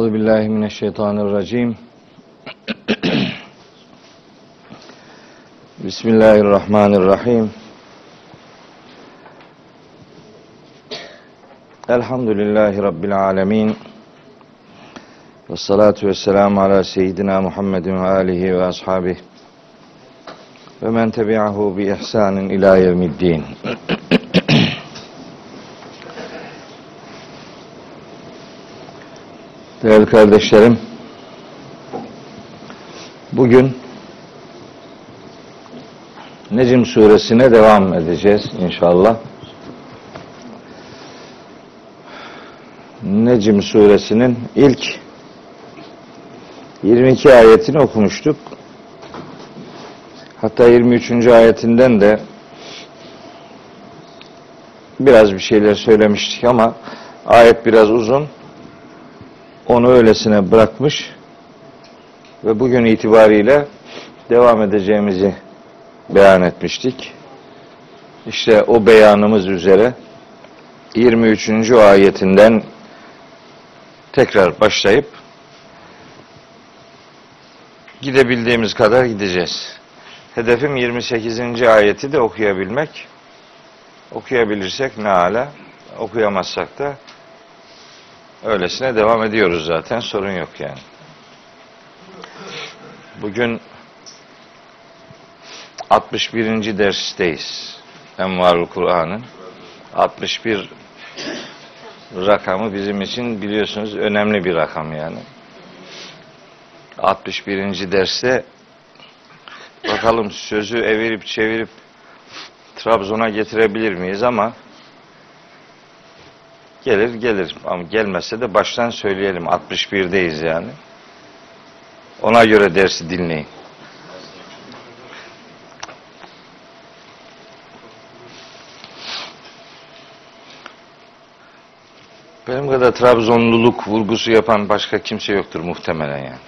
Euzu billahi mineşşeytanirracim. Bismillahirrahmanirrahim. Elhamdülillahi rabbil alamin. Ve salatu vesselamu ala seyyidina Muhammedin ve alihi ve ashabihi ve men tebi'ahu bi ihsanin ila yevmiddin. Değerli kardeşlerim, bugün Necim suresine devam edeceğiz inşallah. Necim suresinin ilk 22 ayetini okumuştuk. Hatta 23. ayetinden de biraz bir şeyler söylemiştik ama ayet biraz uzun. Onu öylesine bırakmış ve bugün itibariyle devam edeceğimizi beyan etmiştik. İşte o beyanımız üzere 23. ayetinden tekrar başlayıp gidebildiğimiz kadar gideceğiz. Hedefim 28. ayeti de okuyabilmek. Okuyabilirsek ne ala, okuyamazsak da öylesine devam ediyoruz zaten, sorun yok yani. Bugün 61. dersteyiz. Envarul Kur'an'ın 61 rakamı bizim için biliyorsunuz önemli bir rakam yani. 61. derste bakalım sözü evirip çevirip Trabzon'a getirebilir miyiz ama gelir gelir ama gelmezse de baştan söyleyelim 61'deyiz yani. Ona göre dersi dinleyin. Benim kadar Trabzonluluk vurgusu yapan başka kimse yoktur muhtemelen yani.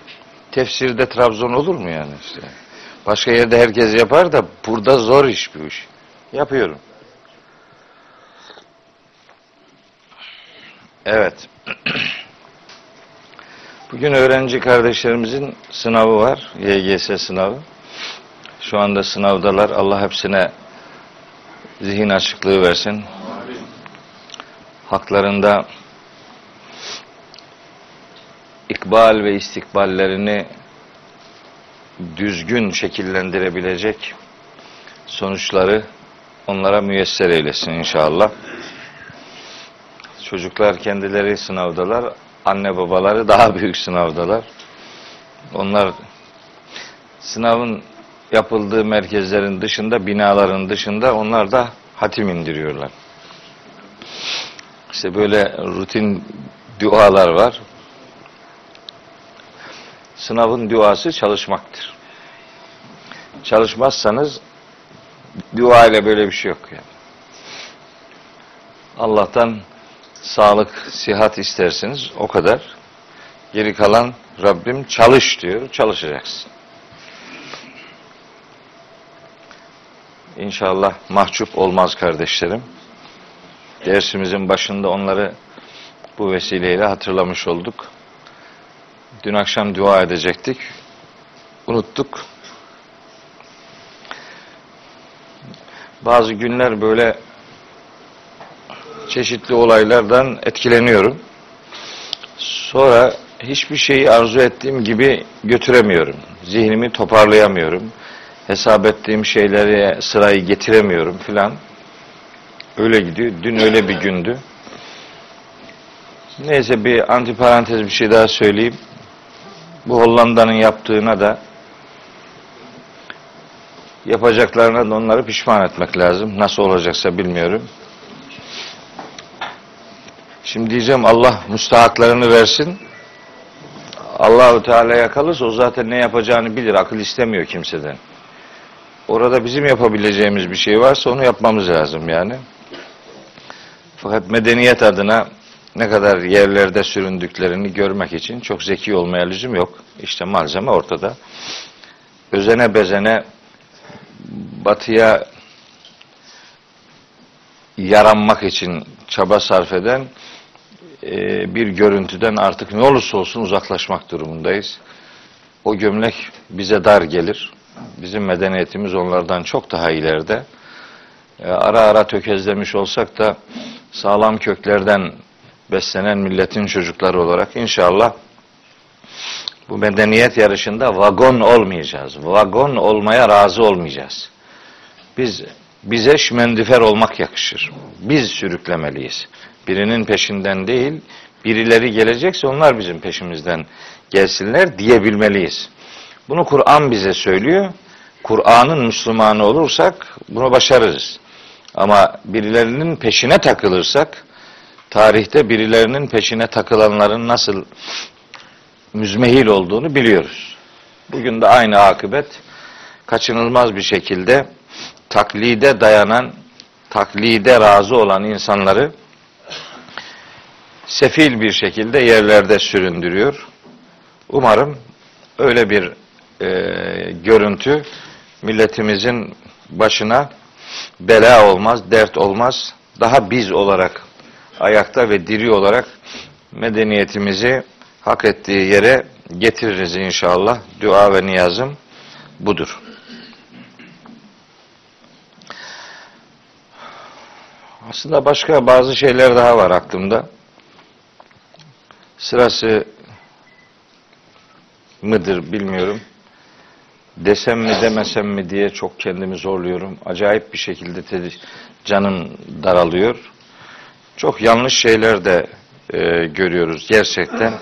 Tefsirde Trabzon olur mu yani işte? Başka yerde herkes yapar da burada zor iş bu iş. Yapıyorum. Evet. Bugün öğrenci kardeşlerimizin sınavı var. YGS sınavı. Şu anda sınavdalar. Allah hepsine zihin açıklığı versin. Haklarında ikbal ve istikballerini düzgün şekillendirebilecek sonuçları onlara müyesser eylesin inşallah. Çocuklar kendileri sınavdalar, anne babaları daha büyük sınavdalar. Onlar sınavın yapıldığı merkezlerin dışında, binaların dışında onlar da hatim indiriyorlar. İşte böyle rutin dualar var. Sınavın duası çalışmaktır. Çalışmazsanız dua ile böyle bir şey yok yani. Allah'tan sağlık, sihat istersiniz o kadar. Geri kalan Rabbim çalış diyor, çalışacaksın. İnşallah mahcup olmaz kardeşlerim. Dersimizin başında onları bu vesileyle hatırlamış olduk. Dün akşam dua edecektik. Unuttuk. Bazı günler böyle çeşitli olaylardan etkileniyorum. Sonra hiçbir şeyi arzu ettiğim gibi götüremiyorum. Zihnimi toparlayamıyorum. Hesap ettiğim şeyleri sırayı getiremiyorum filan. Öyle gidiyor. Dün öyle bir gündü. Neyse bir antiparantez bir şey daha söyleyeyim. Bu Hollanda'nın yaptığına da yapacaklarına da onları pişman etmek lazım. Nasıl olacaksa bilmiyorum. Şimdi diyeceğim Allah müstahaklarını versin. Allahu Teala'ya kalırsa o zaten ne yapacağını bilir. Akıl istemiyor kimseden. Orada bizim yapabileceğimiz bir şey varsa onu yapmamız lazım yani. Fakat medeniyet adına ne kadar yerlerde süründüklerini görmek için çok zeki olmaya lüzum yok. İşte malzeme ortada. Özene bezene batıya yaranmak için çaba sarf eden bir görüntüden artık ne olursa olsun uzaklaşmak durumundayız. O gömlek bize dar gelir. Bizim medeniyetimiz onlardan çok daha ileride. E, ara ara tökezlemiş olsak da sağlam köklerden beslenen milletin çocukları olarak inşallah bu medeniyet yarışında vagon olmayacağız. Vagon olmaya razı olmayacağız. Biz bize şmendifer olmak yakışır. Biz sürüklemeliyiz. Birinin peşinden değil, birileri gelecekse onlar bizim peşimizden gelsinler diyebilmeliyiz. Bunu Kur'an bize söylüyor. Kur'an'ın Müslümanı olursak bunu başarırız. Ama birilerinin peşine takılırsak, tarihte birilerinin peşine takılanların nasıl müzmehil olduğunu biliyoruz. Bugün de aynı akıbet kaçınılmaz bir şekilde taklide dayanan, taklide razı olan insanları sefil bir şekilde yerlerde süründürüyor. Umarım öyle bir e, görüntü milletimizin başına bela olmaz, dert olmaz. Daha biz olarak ayakta ve diri olarak medeniyetimizi hak ettiği yere getiririz inşallah. Dua ve niyazım budur. Aslında başka bazı şeyler daha var aklımda. Sırası mıdır bilmiyorum. Desem mi demesem mi diye çok kendimi zorluyorum. Acayip bir şekilde canım daralıyor. Çok yanlış şeyler de e, görüyoruz gerçekten.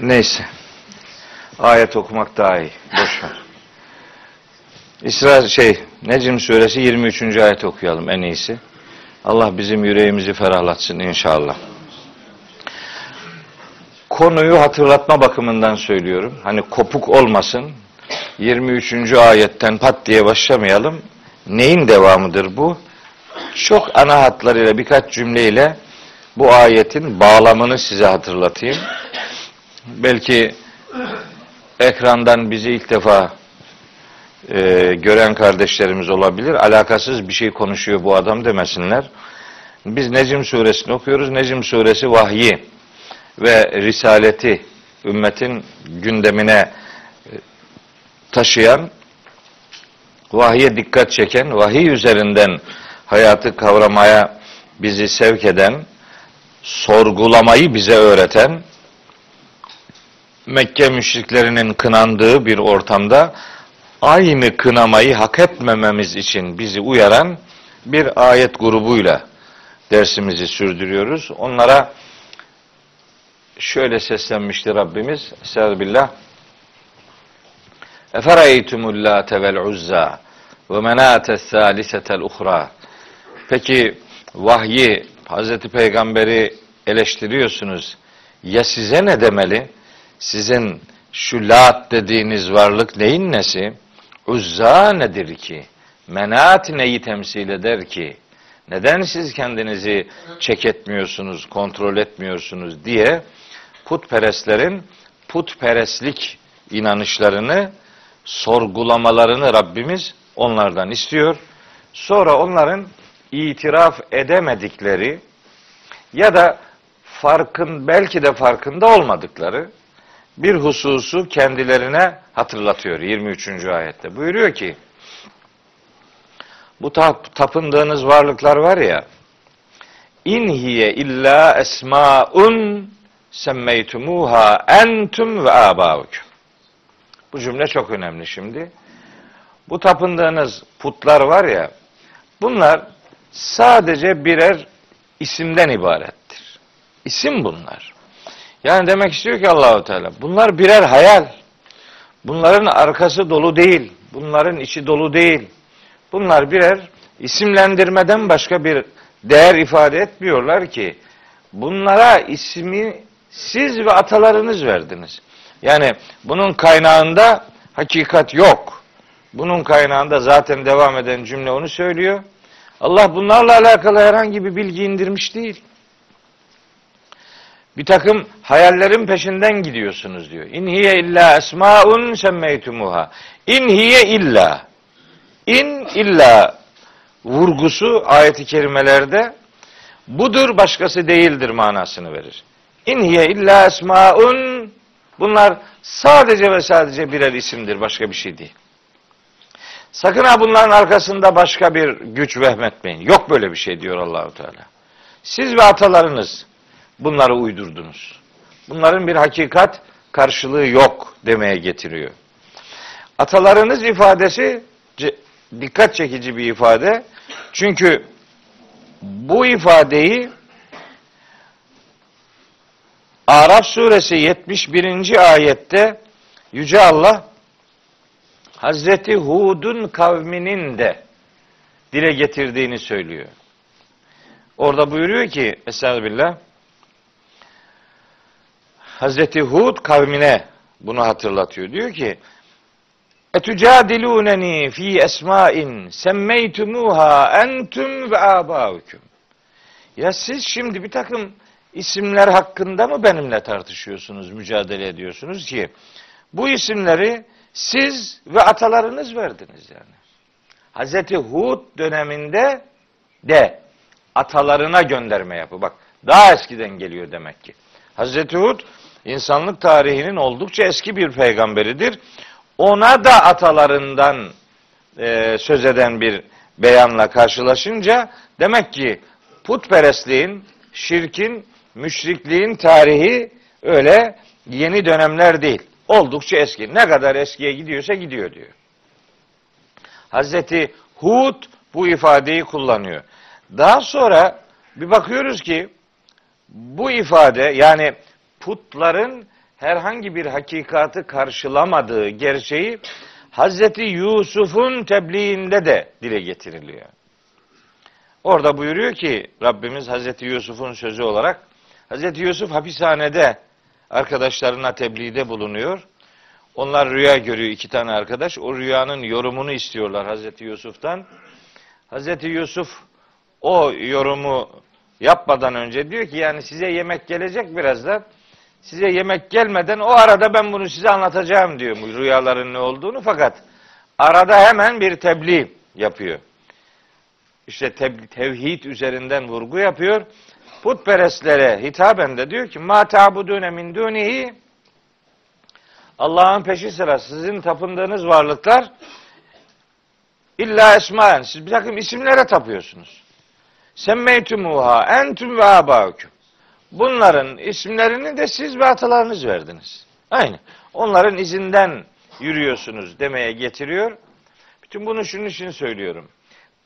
Neyse. Ayet okumak daha iyi. Boş ver. İsra şey Necm suresi 23. ayet okuyalım en iyisi. Allah bizim yüreğimizi ferahlatsın inşallah. Konuyu hatırlatma bakımından söylüyorum. Hani kopuk olmasın. 23. ayetten pat diye başlamayalım. Neyin devamıdır bu? Çok ana hatlarıyla birkaç cümleyle bu ayetin bağlamını size hatırlatayım. Belki ekrandan bizi ilk defa e, gören kardeşlerimiz olabilir. Alakasız bir şey konuşuyor bu adam demesinler. Biz Necim suresini okuyoruz. Necim suresi vahyi ve risaleti ümmetin gündemine e, taşıyan, vahye dikkat çeken, vahiy üzerinden hayatı kavramaya bizi sevk eden, sorgulamayı bize öğreten, Mekke müşriklerinin kınandığı bir ortamda aynı kınamayı hak etmememiz için bizi uyaran bir ayet grubuyla dersimizi sürdürüyoruz. Onlara şöyle seslenmişti Rabbimiz. Estağfirullah. Efereytumul late vel uzza ve menate thalisetel uhra. Peki vahyi Hazreti Peygamber'i eleştiriyorsunuz. Ya size ne demeli? Sizin şu lat dediğiniz varlık neyin nesi? Uzza nedir ki? Menat neyi temsil eder ki? Neden siz kendinizi çek etmiyorsunuz, kontrol etmiyorsunuz diye putperestlerin putperestlik inanışlarını sorgulamalarını Rabbimiz onlardan istiyor. Sonra onların itiraf edemedikleri ya da farkın belki de farkında olmadıkları bir hususu kendilerine hatırlatıyor 23. ayette. Buyuruyor ki bu tap, tapındığınız varlıklar var ya inhiye illa esmaun semmeytumuha entum ve abaukum. Bu cümle çok önemli şimdi. Bu tapındığınız putlar var ya bunlar sadece birer isimden ibarettir. İsim bunlar. Yani demek istiyor ki Allahu Teala bunlar birer hayal. Bunların arkası dolu değil. Bunların içi dolu değil. Bunlar birer isimlendirmeden başka bir değer ifade etmiyorlar ki bunlara ismi siz ve atalarınız verdiniz. Yani bunun kaynağında hakikat yok. Bunun kaynağında zaten devam eden cümle onu söylüyor. Allah bunlarla alakalı herhangi bir bilgi indirmiş değil bir takım hayallerin peşinden gidiyorsunuz diyor. İn hiye illa esmaun semmeytumuha. İn hiye illa. İn illa vurgusu ayeti kerimelerde budur başkası değildir manasını verir. İn hiye illa esmaun bunlar sadece ve sadece birer isimdir başka bir şey değil. Sakın ha bunların arkasında başka bir güç vehmetmeyin. Yok böyle bir şey diyor Allahu Teala. Siz ve atalarınız bunları uydurdunuz. Bunların bir hakikat karşılığı yok demeye getiriyor. Atalarınız ifadesi dikkat çekici bir ifade. Çünkü bu ifadeyi Araf suresi 71. ayette Yüce Allah Hazreti Hud'un kavminin de dile getirdiğini söylüyor. Orada buyuruyor ki Estağfirullah Hazreti Hud kavmine bunu hatırlatıyor. Diyor ki Etücadilûneni fi esma'in semmeytumuha entum ve abaukum. Ya siz şimdi bir takım isimler hakkında mı benimle tartışıyorsunuz, mücadele ediyorsunuz ki bu isimleri siz ve atalarınız verdiniz yani. Hazreti Hud döneminde de atalarına gönderme yapı. Bak daha eskiden geliyor demek ki. Hazreti Hud insanlık tarihinin oldukça eski bir peygamberidir. Ona da atalarından e, söz eden bir beyanla karşılaşınca demek ki putperestliğin, şirkin, müşrikliğin tarihi öyle yeni dönemler değil. Oldukça eski. Ne kadar eskiye gidiyorsa gidiyor diyor. Hazreti Hud bu ifadeyi kullanıyor. Daha sonra bir bakıyoruz ki bu ifade yani putların herhangi bir hakikatı karşılamadığı gerçeği Hazreti Yusuf'un tebliğinde de dile getiriliyor. Orada buyuruyor ki Rabbimiz Hazreti Yusuf'un sözü olarak Hazreti Yusuf hapishanede arkadaşlarına tebliğde bulunuyor. Onlar rüya görüyor iki tane arkadaş. O rüyanın yorumunu istiyorlar Hazreti Yusuf'tan. Hazreti Yusuf o yorumu yapmadan önce diyor ki yani size yemek gelecek birazdan. Size yemek gelmeden o arada ben bunu size anlatacağım diyor bu rüyaların ne olduğunu fakat arada hemen bir tebliğ yapıyor. İşte tevhid üzerinden vurgu yapıyor. Putperestlere hitaben de diyor ki ma ta'budune min dunihi Allah'ın peşi sıra sizin tapındığınız varlıklar illa esmaen siz bir takım isimlere tapıyorsunuz. Semmeytumuha entüm ve abaukum. Bunların isimlerini de siz ve atalarınız verdiniz. Aynı. Onların izinden yürüyorsunuz demeye getiriyor. Bütün bunu şunun için söylüyorum.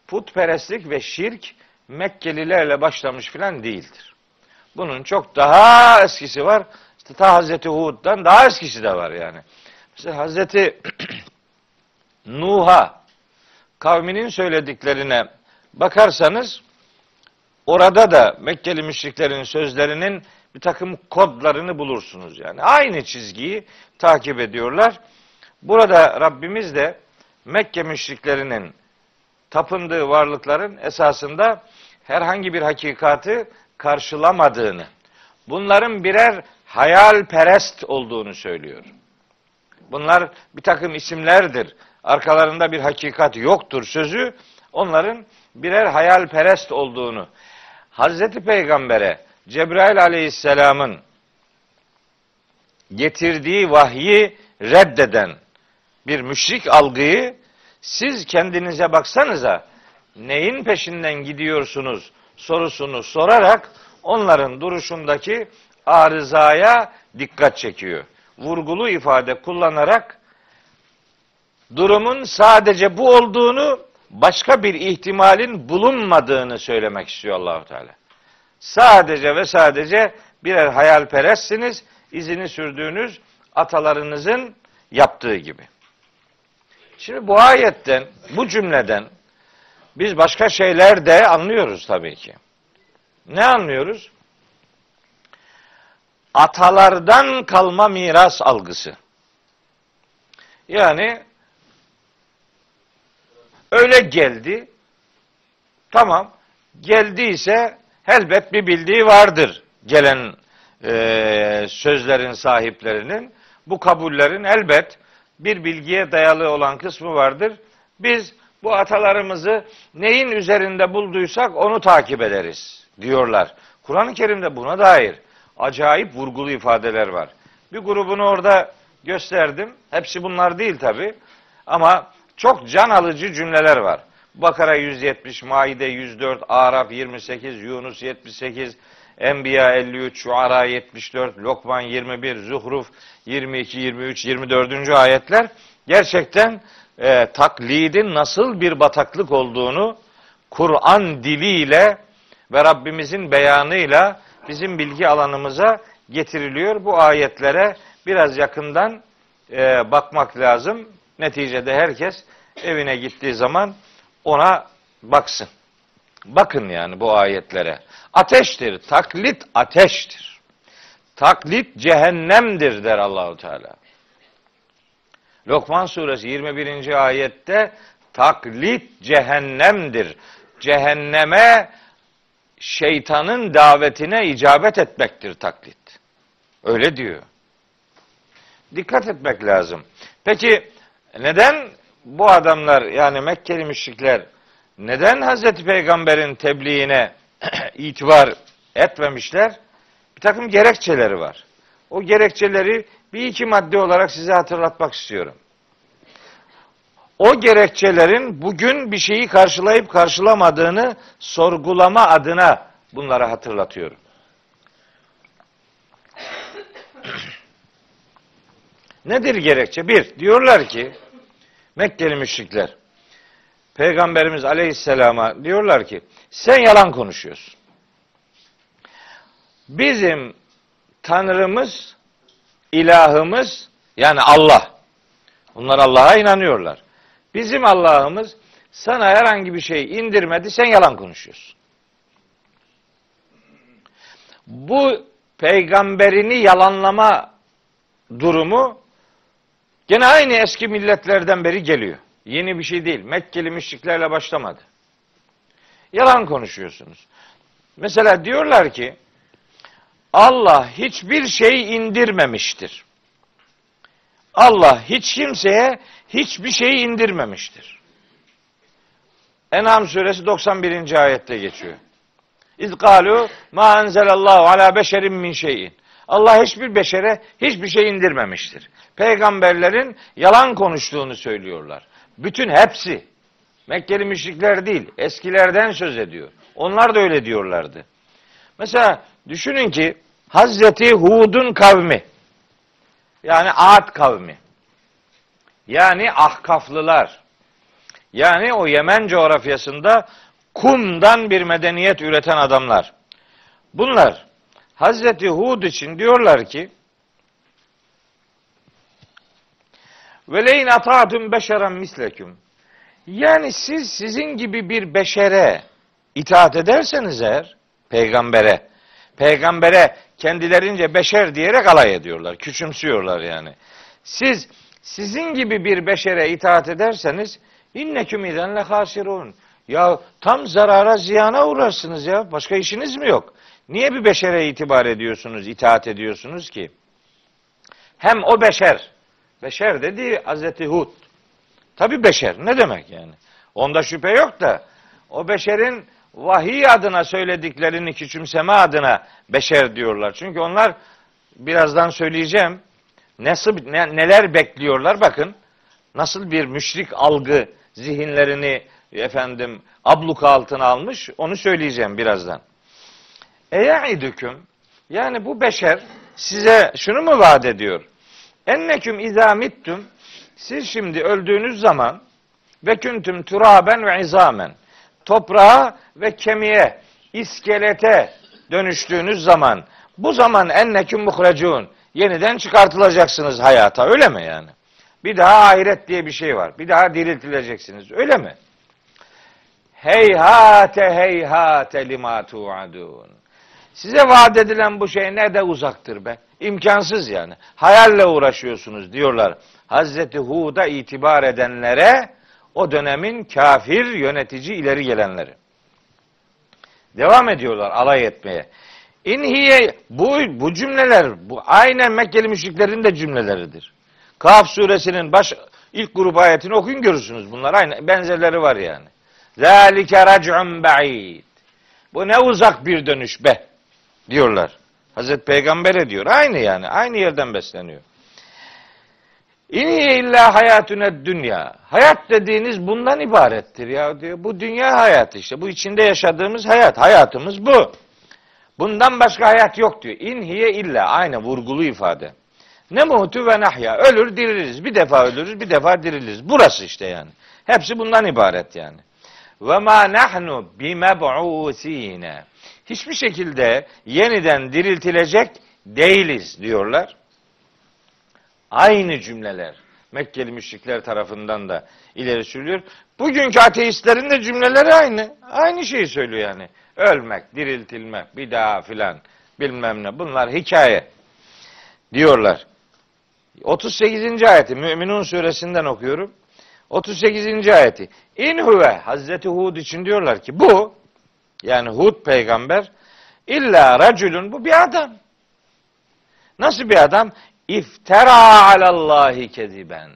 Putperestlik ve şirk Mekkelilerle başlamış filan değildir. Bunun çok daha eskisi var. İşte ta Hazreti Hud'dan daha eskisi de var yani. Mesela Hazreti Nuh'a kavminin söylediklerine bakarsanız orada da Mekkeli müşriklerin sözlerinin bir takım kodlarını bulursunuz yani. Aynı çizgiyi takip ediyorlar. Burada Rabbimiz de Mekke müşriklerinin tapındığı varlıkların esasında herhangi bir hakikatı karşılamadığını, bunların birer hayalperest olduğunu söylüyor. Bunlar bir takım isimlerdir. Arkalarında bir hakikat yoktur sözü onların birer hayalperest olduğunu Hazreti Peygamber'e Cebrail Aleyhisselam'ın getirdiği vahyi reddeden bir müşrik algıyı siz kendinize baksanıza neyin peşinden gidiyorsunuz sorusunu sorarak onların duruşundaki arızaya dikkat çekiyor. Vurgulu ifade kullanarak durumun sadece bu olduğunu başka bir ihtimalin bulunmadığını söylemek istiyor Allahu Teala. Sadece ve sadece birer hayalperestsiniz, izini sürdüğünüz atalarınızın yaptığı gibi. Şimdi bu ayetten, bu cümleden biz başka şeyler de anlıyoruz tabii ki. Ne anlıyoruz? Atalardan kalma miras algısı. Yani öyle geldi. Tamam. Geldiyse elbet bir bildiği vardır gelen e, sözlerin sahiplerinin. Bu kabullerin elbet bir bilgiye dayalı olan kısmı vardır. Biz Bu atalarımızı neyin üzerinde bulduysak onu takip ederiz diyorlar. Kur'an-ı Kerim'de buna dair acayip vurgulu ifadeler var. Bir grubunu orada gösterdim. Hepsi bunlar değil tabi. Ama çok can alıcı cümleler var. Bakara 170, Maide 104, Araf 28, Yunus 78, Enbiya 53, Şuara 74, Lokman 21, Zuhruf 22, 23, 24. ayetler gerçekten e, taklidin nasıl bir bataklık olduğunu Kur'an diliyle ve Rabbimizin beyanıyla bizim bilgi alanımıza getiriliyor. Bu ayetlere biraz yakından e, bakmak lazım. Neticede herkes evine gittiği zaman ona baksın. Bakın yani bu ayetlere. Ateştir. Taklit ateştir. Taklit cehennemdir der Allahu Teala. Lokman suresi 21. ayette taklit cehennemdir. Cehenneme şeytanın davetine icabet etmektir taklit. Öyle diyor. Dikkat etmek lazım. Peki neden bu adamlar yani Mekkeli müşrikler neden Hazreti Peygamber'in tebliğine itibar etmemişler? Bir takım gerekçeleri var. O gerekçeleri bir iki madde olarak size hatırlatmak istiyorum. O gerekçelerin bugün bir şeyi karşılayıp karşılamadığını sorgulama adına bunları hatırlatıyorum. Nedir gerekçe? Bir, diyorlar ki Mekkeli müşrikler Peygamberimiz Aleyhisselam'a diyorlar ki sen yalan konuşuyorsun. Bizim Tanrımız, ilahımız yani Allah. Bunlar Allah'a inanıyorlar. Bizim Allah'ımız sana herhangi bir şey indirmedi, sen yalan konuşuyorsun. Bu peygamberini yalanlama durumu gene aynı eski milletlerden beri geliyor. Yeni bir şey değil. Mekkeli müşriklerle başlamadı. Yalan konuşuyorsunuz. Mesela diyorlar ki Allah hiçbir şey indirmemiştir. Allah hiç kimseye hiçbir şey indirmemiştir. En'am suresi 91. ayette geçiyor. İz galu ma enzelallahu ala beşerin min şeyin. Allah hiçbir beşere hiçbir şey indirmemiştir. Peygamberlerin yalan konuştuğunu söylüyorlar. Bütün hepsi. Mekkeli müşrikler değil, eskilerden söz ediyor. Onlar da öyle diyorlardı. Mesela düşünün ki Hazreti Hud'un kavmi yani Ad kavmi yani Ahkaflılar yani o Yemen coğrafyasında kumdan bir medeniyet üreten adamlar. Bunlar Hazreti Hud için diyorlar ki Veleyn ata'tum beşeren misleküm. Yani siz sizin gibi bir beşere itaat ederseniz eğer peygambere peygambere kendilerince beşer diyerek alay ediyorlar. Küçümsüyorlar yani. Siz sizin gibi bir beşere itaat ederseniz inneküm idenle hasirun. Ya tam zarara ziyana uğrarsınız ya. Başka işiniz mi yok? Niye bir beşere itibar ediyorsunuz, itaat ediyorsunuz ki? Hem o beşer, beşer dedi Hazreti Hud. Tabi beşer, ne demek yani? Onda şüphe yok da, o beşerin vahiy adına söylediklerini küçümseme adına beşer diyorlar. Çünkü onlar birazdan söyleyeceğim nasıl ne, neler bekliyorlar bakın. Nasıl bir müşrik algı zihinlerini efendim abluka altına almış onu söyleyeceğim birazdan. Eyaidüküm yani bu beşer size şunu mu vaat ediyor? Enneküm izamittum siz şimdi öldüğünüz zaman ve küntüm turaben ve izamen toprağa ve kemiğe, iskelete dönüştüğünüz zaman bu zaman enneküm muhrecun yeniden çıkartılacaksınız hayata öyle mi yani? Bir daha ahiret diye bir şey var. Bir daha diriltileceksiniz. Öyle mi? Heyhate heyhate lima tu'adun. Size vaat edilen bu şey ne de uzaktır be. İmkansız yani. Hayalle uğraşıyorsunuz diyorlar. Hazreti Hud'a itibar edenlere o dönemin kafir yönetici ileri gelenleri. Devam ediyorlar alay etmeye. İnhiye bu bu cümleler bu aynen Mekkeli müşriklerin de cümleleridir. Kaf suresinin baş İlk grup ayetini okuyun görürsünüz. Bunlar aynı benzerleri var yani. Zalike rac'un ba'id. Bu ne uzak bir dönüş be diyorlar. Hazreti Peygamber'e diyor. Aynı yani. Aynı yerden besleniyor. İni illa hayatüne dünya. Hayat dediğiniz bundan ibarettir ya diyor. Bu dünya hayatı işte. Bu içinde yaşadığımız hayat. Hayatımız bu. Bundan başka hayat yok diyor. İnhiye illa. Aynı vurgulu ifade. Ne muhtu ve nahya. Ölür diriliriz. Bir defa ölürüz, bir defa diriliriz. Burası işte yani. Hepsi bundan ibaret yani. Ve ma nahnu bimeb'usine. Hiçbir şekilde yeniden diriltilecek değiliz diyorlar. Aynı cümleler. Mekkeli müşrikler tarafından da ileri sürülüyor. Bugünkü ateistlerin de cümleleri aynı. Aynı şeyi söylüyor yani. Ölmek, diriltilmek, bir daha filan bilmem ne. Bunlar hikaye diyorlar. 38. ayeti Müminun suresinden okuyorum. 38. ayeti. İn huve Hazreti Hud için diyorlar ki bu yani Hud peygamber illa raculun bu bir adam. Nasıl bir adam? İftera alallahi keziben.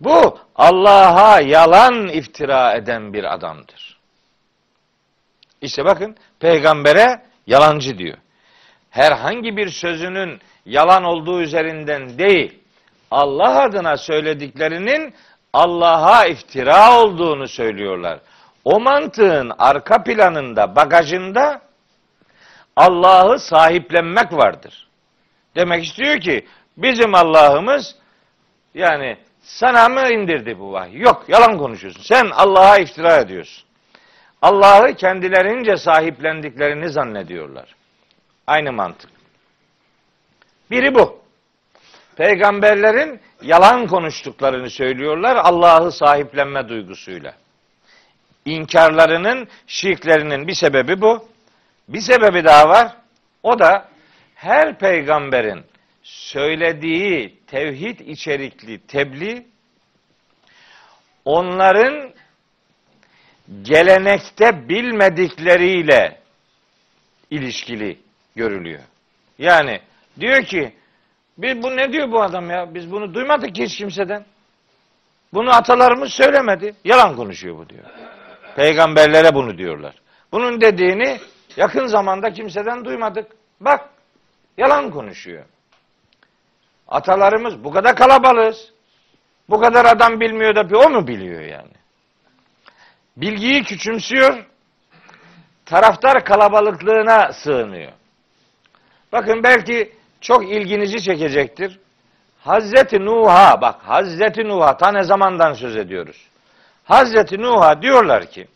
Bu Allah'a yalan iftira eden bir adamdır. İşte bakın peygambere yalancı diyor. Herhangi bir sözünün yalan olduğu üzerinden değil, Allah adına söylediklerinin Allah'a iftira olduğunu söylüyorlar. O mantığın arka planında, bagajında Allah'ı sahiplenmek vardır. Demek istiyor ki bizim Allah'ımız yani sana mı indirdi bu vahiy? Yok yalan konuşuyorsun. Sen Allah'a iftira ediyorsun. Allah'ı kendilerince sahiplendiklerini zannediyorlar. Aynı mantık. Biri bu. Peygamberlerin yalan konuştuklarını söylüyorlar Allah'ı sahiplenme duygusuyla. İnkarlarının, şirklerinin bir sebebi bu. Bir sebebi daha var. O da her peygamberin söylediği tevhid içerikli tebliğ onların gelenekte bilmedikleriyle ilişkili görülüyor. Yani diyor ki biz bu ne diyor bu adam ya? Biz bunu duymadık hiç kimseden. Bunu atalarımız söylemedi. Yalan konuşuyor bu diyor. Peygamberlere bunu diyorlar. Bunun dediğini yakın zamanda kimseden duymadık. Bak yalan konuşuyor. Atalarımız bu kadar kalabalığız. Bu kadar adam bilmiyor da bir o mu biliyor yani? Bilgiyi küçümsüyor. Taraftar kalabalıklığına sığınıyor. Bakın belki çok ilginizi çekecektir. Hazreti Nuh'a bak Hazreti Nuh'a ta ne zamandan söz ediyoruz. Hazreti Nuh'a diyorlar ki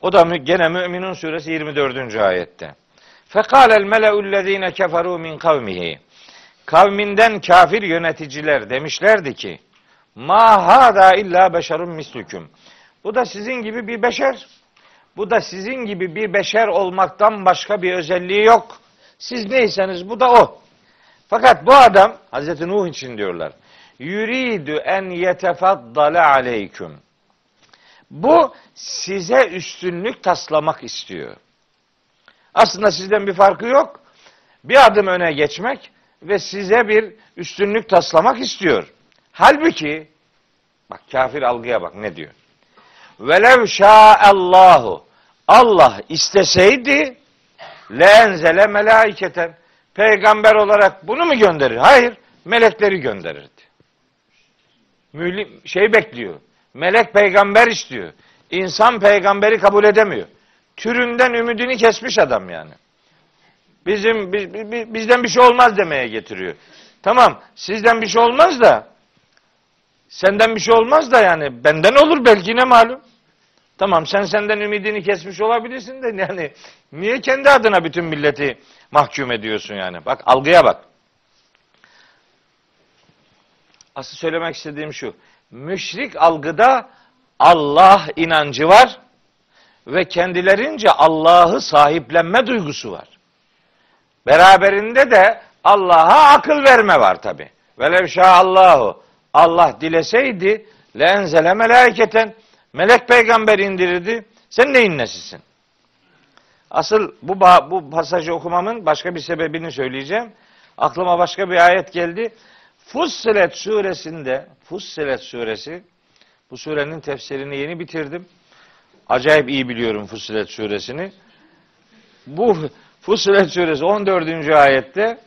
o da gene Müminun suresi 24. ayette. Fekalel meleullezine keferu min kavmihi. Kavminden kafir yöneticiler demişlerdi ki Ma hada illa beşerun mislüküm. Bu da sizin gibi bir beşer. Bu da sizin gibi bir beşer olmaktan başka bir özelliği yok. Siz neyseniz bu da o. Fakat bu adam Hazreti Nuh için diyorlar. Yuridu en yetefaddale aleyküm. Bu size üstünlük taslamak istiyor. Aslında sizden bir farkı yok. Bir adım öne geçmek ve size bir üstünlük taslamak istiyor. Halbuki bak kafir algıya bak ne diyor? Velev şa'allahu Allah isteseydi leenzele melaiketen peygamber olarak bunu mu gönderir? Hayır. Melekleri gönderirdi. Mülim, şey bekliyor. Melek peygamber istiyor. İnsan peygamberi kabul edemiyor. Türünden ümidini kesmiş adam yani. Bizim biz, bizden bir şey olmaz demeye getiriyor. Tamam, sizden bir şey olmaz da senden bir şey olmaz da yani benden olur belki ne malum. Tamam sen senden ümidini kesmiş olabilirsin de yani niye kendi adına bütün milleti mahkum ediyorsun yani? Bak algıya bak. Asıl söylemek istediğim şu. Müşrik algıda Allah inancı var ve kendilerince Allah'ı sahiplenme duygusu var. Beraberinde de Allah'a akıl verme var tabi. Velev Allahu Allah dileseydi lenzele meleketen melek peygamber indirirdi. Sen neyin nesisin? Asıl bu bu pasajı okumamın başka bir sebebini söyleyeceğim. Aklıma başka bir ayet geldi. Fussilet suresinde, Fussilet suresi, bu surenin tefsirini yeni bitirdim. Acayip iyi biliyorum Fussilet suresini. Bu Fussilet suresi 14. ayette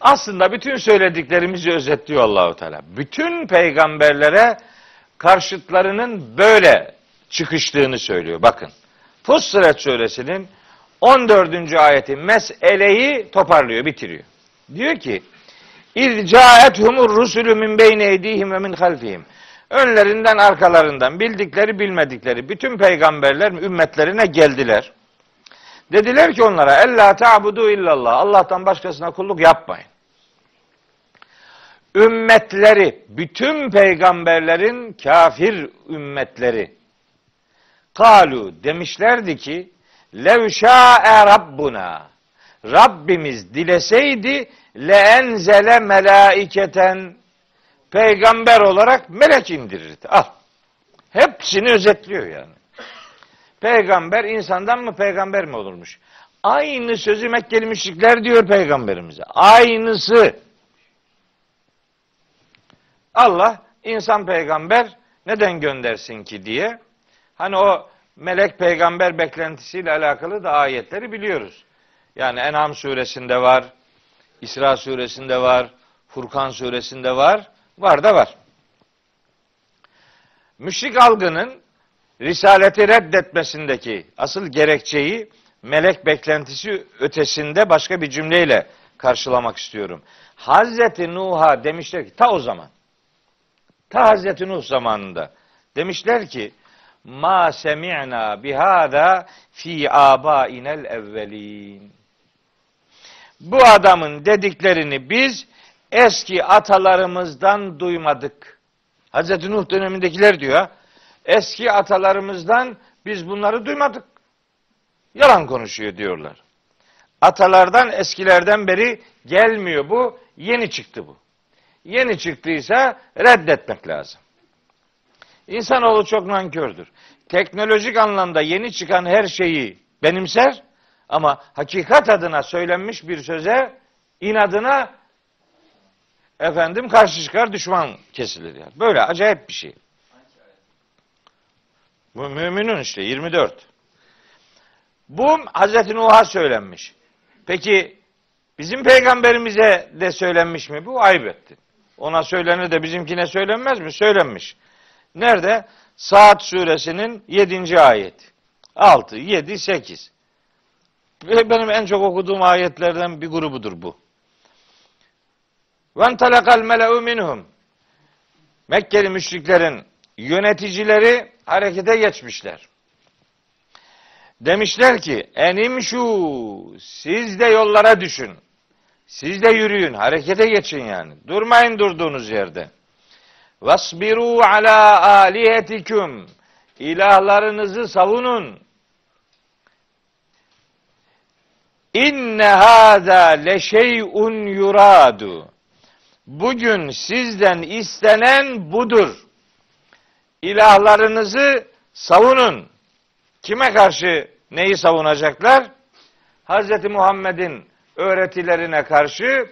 aslında bütün söylediklerimizi özetliyor Allahu Teala. Bütün peygamberlere karşıtlarının böyle çıkıştığını söylüyor. Bakın. Fussilet suresinin 14. ayeti meseleyi toparlıyor, bitiriyor. Diyor ki: İz caethumur rusulü min beyni eydihim ve min halfihim. Önlerinden arkalarından bildikleri bilmedikleri bütün peygamberler ümmetlerine geldiler. Dediler ki onlara ella ta'budu illallah. Allah'tan başkasına kulluk yapmayın. Ümmetleri, bütün peygamberlerin kafir ümmetleri kalu demişlerdi ki lev şa'e rabbuna Rabbimiz dileseydi le enzele melaiketen peygamber olarak melek indirirdi. Al. Hepsini özetliyor yani. Peygamber insandan mı peygamber mi olurmuş? Aynı sözü Mekkeli müşrikler diyor peygamberimize. Aynısı. Allah insan peygamber neden göndersin ki diye. Hani o melek peygamber beklentisiyle alakalı da ayetleri biliyoruz. Yani En'am suresinde var, İsra suresinde var, Furkan suresinde var, var da var. Müşrik algının risaleti reddetmesindeki asıl gerekçeyi melek beklentisi ötesinde başka bir cümleyle karşılamak istiyorum. Hazreti Nuh'a demişler ki ta o zaman ta Hazreti Nuh zamanında demişler ki ma semi'na bihada fi abainel evvelin. Bu adamın dediklerini biz eski atalarımızdan duymadık. Hazreti Nuh dönemindekiler diyor. Eski atalarımızdan biz bunları duymadık. Yalan konuşuyor diyorlar. Atalardan eskilerden beri gelmiyor bu. Yeni çıktı bu. Yeni çıktıysa reddetmek lazım. İnsanoğlu çok nankördür. Teknolojik anlamda yeni çıkan her şeyi benimser ama hakikat adına söylenmiş bir söze inadına efendim karşı çıkar düşman kesilir yani. Böyle acayip bir şey. Bu müminin işte 24. Bu Hazreti Nuh'a söylenmiş. Peki bizim peygamberimize de söylenmiş mi? Bu ayıp etti. Ona söylenir de bizimkine söylenmez mi? Söylenmiş. Nerede? Saat suresinin 7. ayet. 6, 7, 8. Benim en çok okuduğum ayetlerden bir grubudur bu. Ve talakal mele'u minhum. Mekkeli müşriklerin yöneticileri harekete geçmişler. Demişler ki enim şu siz de yollara düşün. Siz de yürüyün, harekete geçin yani. Durmayın durduğunuz yerde. Vasbiru ala alihetikum. İlahlarınızı savunun. İnne hâzâ leşey'un yuradu. Bugün sizden istenen budur. İlahlarınızı savunun. Kime karşı neyi savunacaklar? Hz. Muhammed'in öğretilerine karşı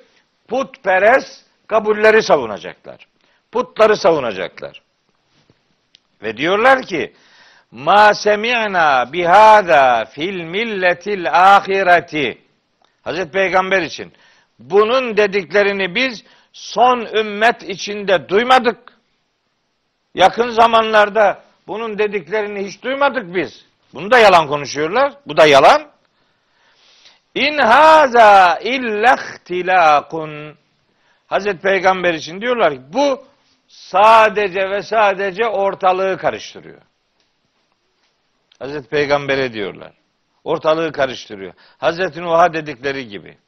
putperest kabulleri savunacaklar. Putları savunacaklar. Ve diyorlar ki ma semi'na bihada fil milletil ahireti Hazreti Peygamber için bunun dediklerini biz son ümmet içinde duymadık. Yakın zamanlarda bunun dediklerini hiç duymadık biz. Bunu da yalan konuşuyorlar. Bu da yalan. İn haza illa ihtilakun. Hazreti Peygamber için diyorlar ki bu sadece ve sadece ortalığı karıştırıyor. Hazreti Peygamber'e diyorlar. Ortalığı karıştırıyor. Hazreti Nuh'a dedikleri gibi.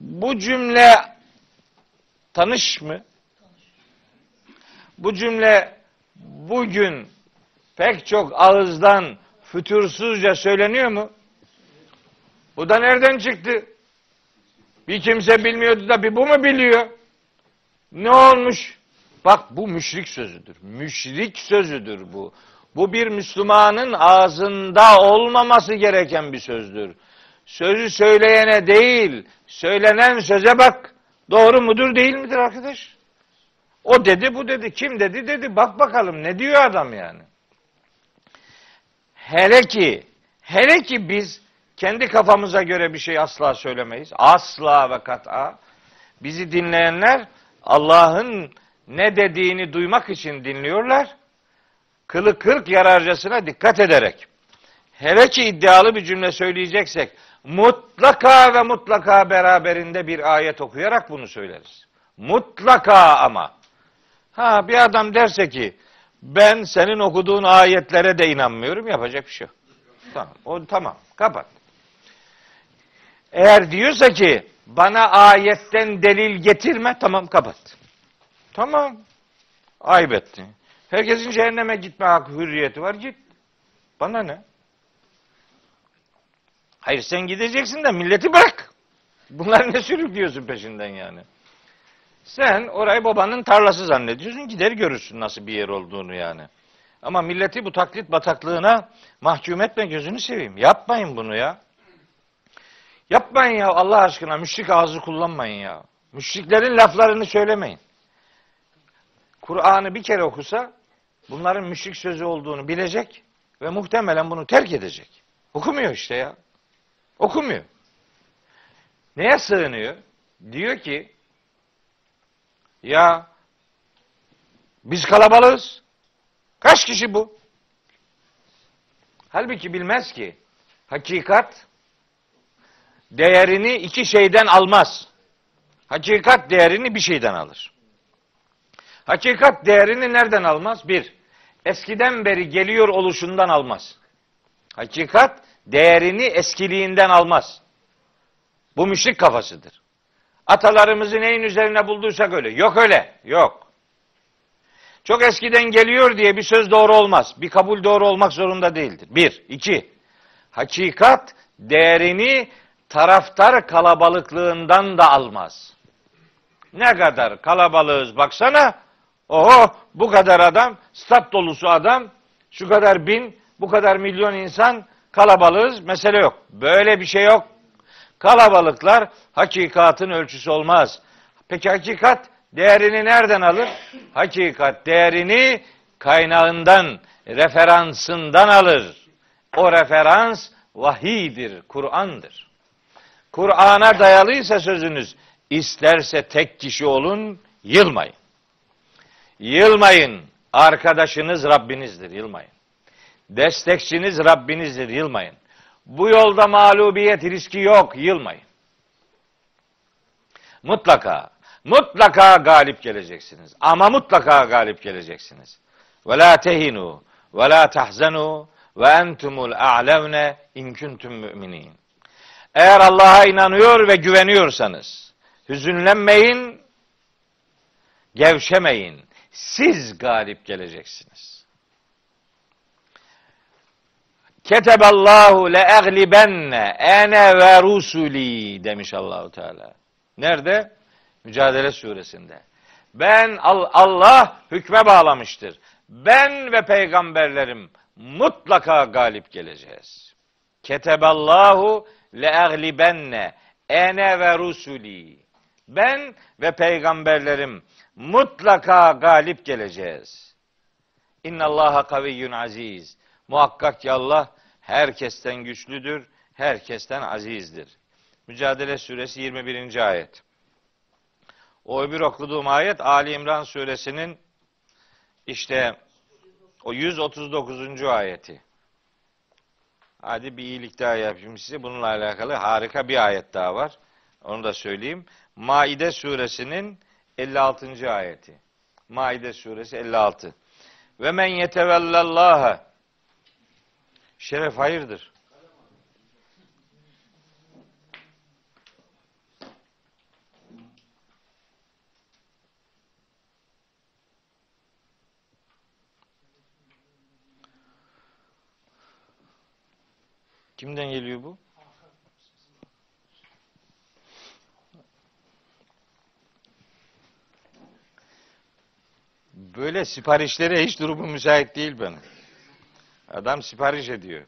Bu cümle tanış mı? Bu cümle bugün pek çok ağızdan fütursuzca söyleniyor mu? Bu da nereden çıktı? Bir kimse bilmiyordu da bir bu mu biliyor? Ne olmuş? Bak bu müşrik sözüdür. Müşrik sözüdür bu. Bu bir Müslümanın ağzında olmaması gereken bir sözdür. Sözü söyleyene değil, söylenen söze bak. Doğru mudur değil midir arkadaş? O dedi bu dedi. Kim dedi dedi. Bak bakalım ne diyor adam yani. Hele ki hele ki biz kendi kafamıza göre bir şey asla söylemeyiz. Asla ve kat'a. Bizi dinleyenler Allah'ın ne dediğini duymak için dinliyorlar. Kılı kırk yararcasına dikkat ederek. Hele ki iddialı bir cümle söyleyeceksek mutlaka ve mutlaka beraberinde bir ayet okuyarak bunu söyleriz. Mutlaka ama. Ha bir adam derse ki ben senin okuduğun ayetlere de inanmıyorum yapacak bir şey yok. Tamam. O tamam. Kapat. Eğer diyorsa ki bana ayetten delil getirme tamam kapat. Tamam. Ayıp ettin. Herkesin cehenneme gitme hakkı hürriyeti var git. Bana ne? Hayır sen gideceksin de milleti bırak. Bunlar ne sürüklüyorsun peşinden yani? Sen orayı babanın tarlası zannediyorsun. Gider görürsün nasıl bir yer olduğunu yani. Ama milleti bu taklit bataklığına mahkum etme gözünü seveyim. Yapmayın bunu ya. Yapmayın ya Allah aşkına müşrik ağzı kullanmayın ya. Müşriklerin laflarını söylemeyin. Kur'an'ı bir kere okusa bunların müşrik sözü olduğunu bilecek ve muhtemelen bunu terk edecek. Okumuyor işte ya. Okumuyor. Neye sığınıyor? Diyor ki ya biz kalabalığız. Kaç kişi bu? Halbuki bilmez ki hakikat değerini iki şeyden almaz. Hakikat değerini bir şeyden alır. Hakikat değerini nereden almaz? Bir, eskiden beri geliyor oluşundan almaz. Hakikat değerini eskiliğinden almaz. Bu müşrik kafasıdır. Atalarımızı neyin üzerine bulduysak öyle. Yok öyle. Yok. Çok eskiden geliyor diye bir söz doğru olmaz. Bir kabul doğru olmak zorunda değildir. Bir. iki. Hakikat değerini taraftar kalabalıklığından da almaz. Ne kadar kalabalığız baksana. Oho bu kadar adam, stat dolusu adam, şu kadar bin, bu kadar milyon insan kalabalığız. Mesele yok. Böyle bir şey yok. Kalabalıklar hakikatın ölçüsü olmaz. Peki hakikat değerini nereden alır? Hakikat değerini kaynağından, referansından alır. O referans vahidir, Kur'an'dır. Kur'an'a dayalıysa sözünüz, isterse tek kişi olun, yılmayın. Yılmayın. Arkadaşınız Rabbinizdir, yılmayın. Destekçiniz Rabbinizdir, yılmayın. Bu yolda mağlubiyet riski yok, yılmayın. Mutlaka, mutlaka galip geleceksiniz. Ama mutlaka galip geleceksiniz. Ve la tehinu ve la tahzanu ve entumul a'levne in kuntum müminin. Eğer Allah'a inanıyor ve güveniyorsanız, hüzünlenmeyin, gevşemeyin. Siz galip geleceksiniz. Keteballahu le eglibenne ene ve rusuli demiş Allahu Teala. Nerede? Mücadele suresinde. Ben Allah hükme bağlamıştır. Ben ve peygamberlerim mutlaka galip geleceğiz. Keteballahu le eglibenne ene ve rusuli. Ben ve peygamberlerim mutlaka galip geleceğiz. İnna Allaha kaviyyun aziz. Muhakkak ki Allah herkesten güçlüdür, herkesten azizdir. Mücadele suresi 21. ayet. O öbür okuduğum ayet Ali İmran suresinin işte o 139. ayeti. Hadi bir iyilik daha yapayım size. Bununla alakalı harika bir ayet daha var. Onu da söyleyeyim. Maide suresinin 56. ayeti. Maide suresi 56. Ve men yetevellallaha Şeref hayırdır? Kimden geliyor bu? Böyle siparişlere hiç durumu müsait değil benim. Adam sipariş ediyor.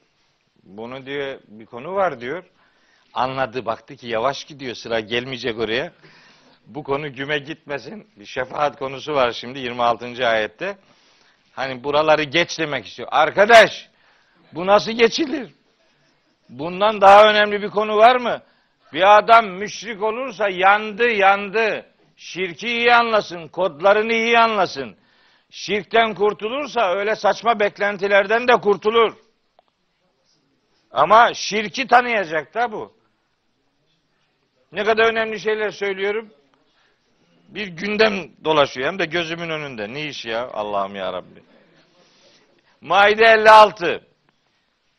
Bunu diyor bir konu var diyor. Anladı baktı ki yavaş gidiyor sıra gelmeyecek oraya. bu konu güme gitmesin. Bir şefaat konusu var şimdi 26. ayette. Hani buraları geç demek istiyor. Arkadaş bu nasıl geçilir? Bundan daha önemli bir konu var mı? Bir adam müşrik olursa yandı yandı. Şirki iyi anlasın, kodlarını iyi anlasın. Şirkten kurtulursa öyle saçma beklentilerden de kurtulur. Ama şirki tanıyacak da bu. Ne kadar önemli şeyler söylüyorum. Bir gündem dolaşıyor hem de gözümün önünde. Ne iş ya Allah'ım ya Rabbi. Maide 56.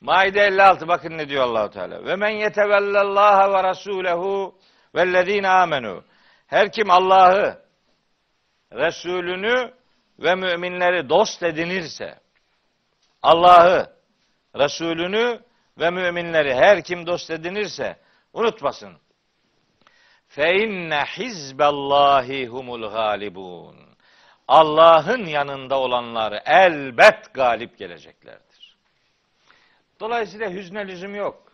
Maide 56 bakın ne diyor Allahu Teala. Ve men yetevellallaha ve rasulehu vellezine amenu. Her kim Allah'ı, Resulünü ve müminleri dost edinirse, Allah'ı, Resulünü ve müminleri her kim dost edinirse unutmasın. Fe inne hizballahi humul galibun. Allah'ın yanında olanlar elbet galip geleceklerdir. Dolayısıyla hüzne lüzum yok.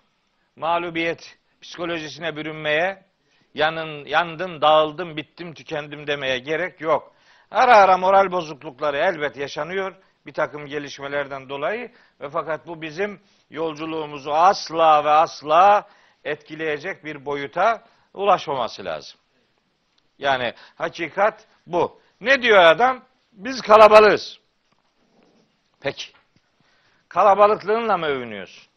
Mağlubiyet psikolojisine bürünmeye, yanın, yandım, dağıldım, bittim, tükendim demeye gerek yok. Ara ara moral bozuklukları elbet yaşanıyor bir takım gelişmelerden dolayı ve fakat bu bizim yolculuğumuzu asla ve asla etkileyecek bir boyuta ulaşmaması lazım. Yani hakikat bu. Ne diyor adam? Biz kalabalığız. Peki. Kalabalıklığınla mı övünüyorsun?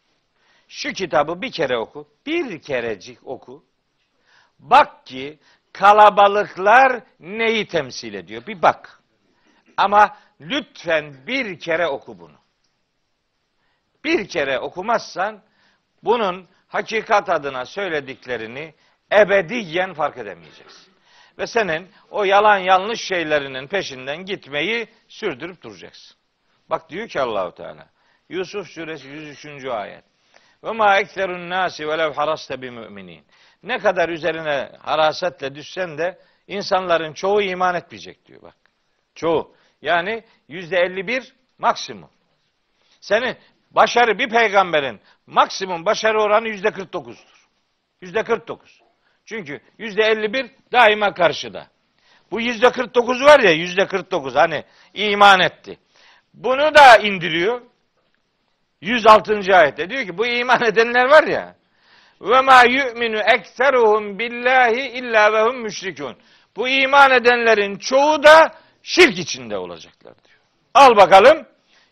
Şu kitabı bir kere oku. Bir kerecik oku. Bak ki kalabalıklar neyi temsil ediyor? Bir bak. Ama lütfen bir kere oku bunu. Bir kere okumazsan bunun hakikat adına söylediklerini ebediyen fark edemeyeceksin. Ve senin o yalan yanlış şeylerinin peşinden gitmeyi sürdürüp duracaksın. Bak diyor ki Allahu Teala. Yusuf suresi 103. ayet. Ve ma ekserun nasi velev haraste bi müminin. Ne kadar üzerine harasetle düşsen de insanların çoğu iman etmeyecek diyor bak. Çoğu. Yani yüzde 51 maksimum. Senin başarı bir peygamberin maksimum başarı oranı yüzde 49'dur. Yüzde 49. Çünkü yüzde 51 daima karşıda. Bu yüzde 49 var ya yüzde 49 hani iman etti. Bunu da indiriyor. 106. ayette diyor ki bu iman edenler var ya ve ma yu'minu ekseruhum billahi illa ve hum müşrikun. Bu iman edenlerin çoğu da şirk içinde olacaklar diyor. Al bakalım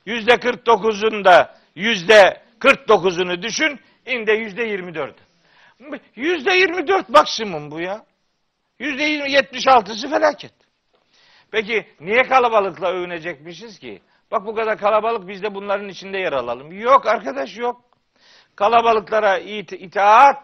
yüzde 49'un da yüzde 49'unu düşün inde yüzde 24. Yüzde 24 maksimum bu ya. Yüzde 76'sı felaket. Peki niye kalabalıkla övünecekmişiz ki? Bak bu kadar kalabalık biz de bunların içinde yer alalım. Yok arkadaş yok. Kalabalıklara it itaat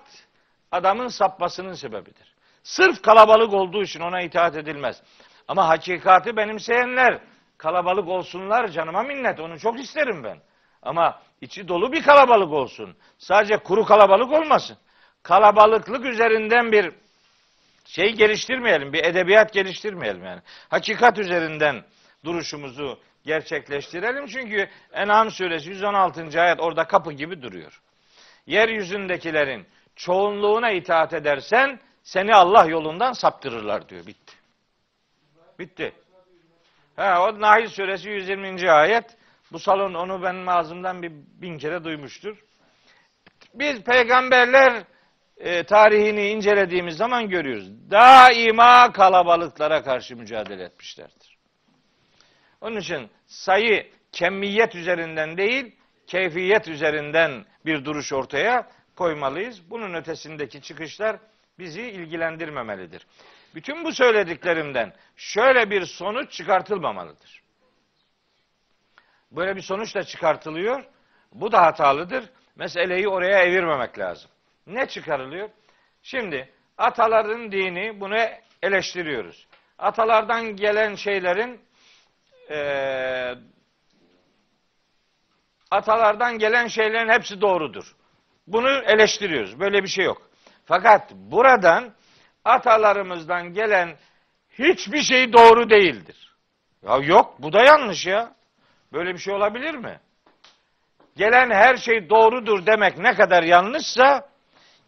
adamın sapmasının sebebidir. Sırf kalabalık olduğu için ona itaat edilmez. Ama hakikati benimseyenler kalabalık olsunlar canıma minnet onu çok isterim ben. Ama içi dolu bir kalabalık olsun. Sadece kuru kalabalık olmasın. Kalabalıklık üzerinden bir şey geliştirmeyelim, bir edebiyat geliştirmeyelim yani. Hakikat üzerinden duruşumuzu gerçekleştirelim. Çünkü En'am suresi 116. ayet orada kapı gibi duruyor. Yeryüzündekilerin çoğunluğuna itaat edersen seni Allah yolundan saptırırlar diyor. Bitti. Bitti. Ha, o Nahil suresi 120. ayet. Bu salon onu benim ağzımdan bir bin kere duymuştur. Biz peygamberler e, tarihini incelediğimiz zaman görüyoruz. Daima kalabalıklara karşı mücadele etmişlerdir. Onun için sayı kemmiyet üzerinden değil, keyfiyet üzerinden bir duruş ortaya koymalıyız. Bunun ötesindeki çıkışlar bizi ilgilendirmemelidir. Bütün bu söylediklerimden şöyle bir sonuç çıkartılmamalıdır. Böyle bir sonuç da çıkartılıyor. Bu da hatalıdır. Meseleyi oraya evirmemek lazım. Ne çıkarılıyor? Şimdi ataların dini bunu eleştiriyoruz. Atalardan gelen şeylerin e, atalardan gelen şeylerin hepsi doğrudur. Bunu eleştiriyoruz. Böyle bir şey yok. Fakat buradan atalarımızdan gelen hiçbir şey doğru değildir. Ya yok bu da yanlış ya. Böyle bir şey olabilir mi? Gelen her şey doğrudur demek ne kadar yanlışsa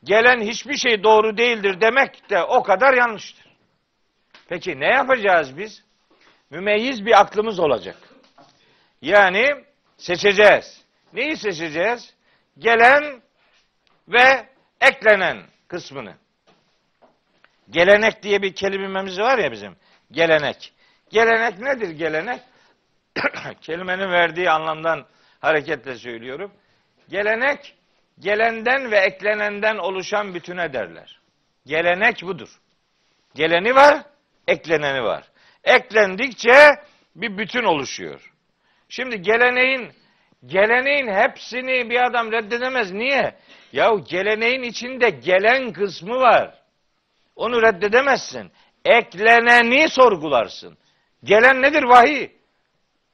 gelen hiçbir şey doğru değildir demek de o kadar yanlıştır. Peki ne yapacağız biz? Mümeyyiz bir aklımız olacak. Yani seçeceğiz. Neyi seçeceğiz? Gelen ve eklenen kısmını. Gelenek diye bir kelimemiz var ya bizim. Gelenek. Gelenek nedir gelenek? Kelimenin verdiği anlamdan hareketle söylüyorum. Gelenek gelenden ve eklenenden oluşan bütüne derler. Gelenek budur. Geleni var, ekleneni var. Eklendikçe bir bütün oluşuyor. Şimdi geleneğin geleneğin hepsini bir adam reddedemez. Niye? Ya geleneğin içinde gelen kısmı var. Onu reddedemezsin. Ekleneni sorgularsın. Gelen nedir? Vahiy.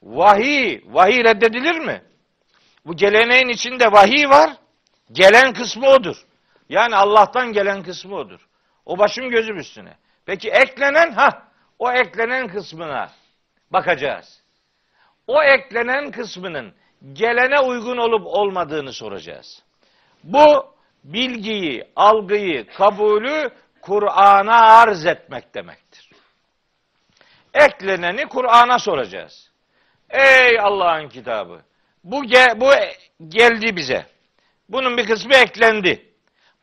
Vahiy. Vahiy reddedilir mi? Bu geleneğin içinde vahiy var. Gelen kısmı odur. Yani Allah'tan gelen kısmı odur. O başım gözüm üstüne. Peki eklenen ha o eklenen kısmına bakacağız. O eklenen kısmının gelene uygun olup olmadığını soracağız. Bu bilgiyi, algıyı, kabulü Kur'an'a arz etmek demektir. Ekleneni Kur'an'a soracağız. Ey Allah'ın kitabı. Bu ge, bu geldi bize. Bunun bir kısmı eklendi.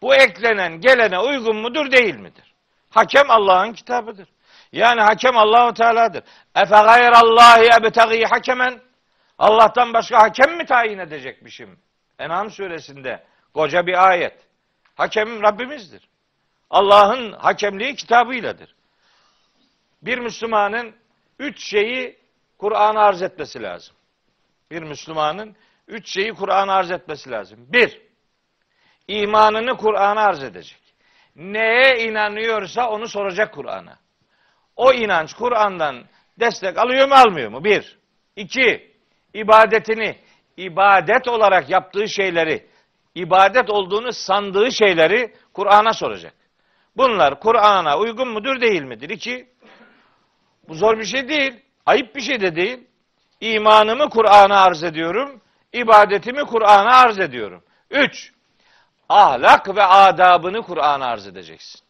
Bu eklenen gelene uygun mudur değil midir? Hakem Allah'ın kitabıdır. Yani hakem Allahu Teala'dır. Efe gayrallahi ebtagi hakemen Allah'tan başka hakem mi tayin edecekmişim? En'am suresinde koca bir ayet. Hakem Rabbimizdir. Allah'ın hakemliği kitabıyladır. Bir Müslümanın üç şeyi Kur'an'a arz etmesi lazım. Bir Müslümanın üç şeyi Kur'an'a arz etmesi lazım. Bir, imanını Kur'an'a arz edecek. Neye inanıyorsa onu soracak Kur'an'a. O inanç Kur'an'dan destek alıyor mu almıyor mu? Bir. İki, ibadetini, ibadet olarak yaptığı şeyleri, ibadet olduğunu sandığı şeyleri Kur'an'a soracak. Bunlar Kur'an'a uygun mudur değil midir? İki, bu zor bir şey değil. Ayıp bir şey de değil. İmanımı Kur'an'a arz ediyorum. ibadetimi Kur'an'a arz ediyorum. Üç, ahlak ve adabını Kur'an'a arz edeceksin.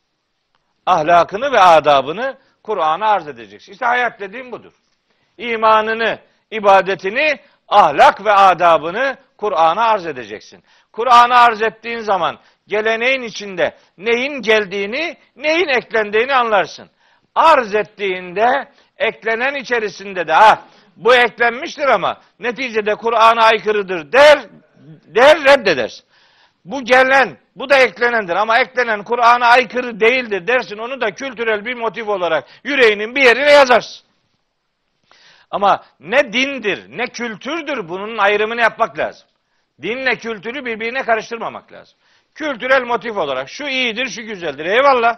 Ahlakını ve adabını Kur'an'a arz edeceksin. İşte hayat dediğim budur. İmanını, ibadetini, ahlak ve adabını Kur'an'a arz edeceksin. Kur'an'a arz ettiğin zaman geleneğin içinde neyin geldiğini, neyin eklendiğini anlarsın. Arz ettiğinde eklenen içerisinde de ha bu eklenmiştir ama neticede Kur'an'a aykırıdır der, der reddedersin. Bu gelen, bu da eklenendir ama eklenen Kur'an'a aykırı değildir dersin. Onu da kültürel bir motif olarak yüreğinin bir yerine yazarsın. Ama ne dindir, ne kültürdür bunun ayrımını yapmak lazım. Dinle kültürü birbirine karıştırmamak lazım. Kültürel motif olarak şu iyidir, şu güzeldir. Eyvallah.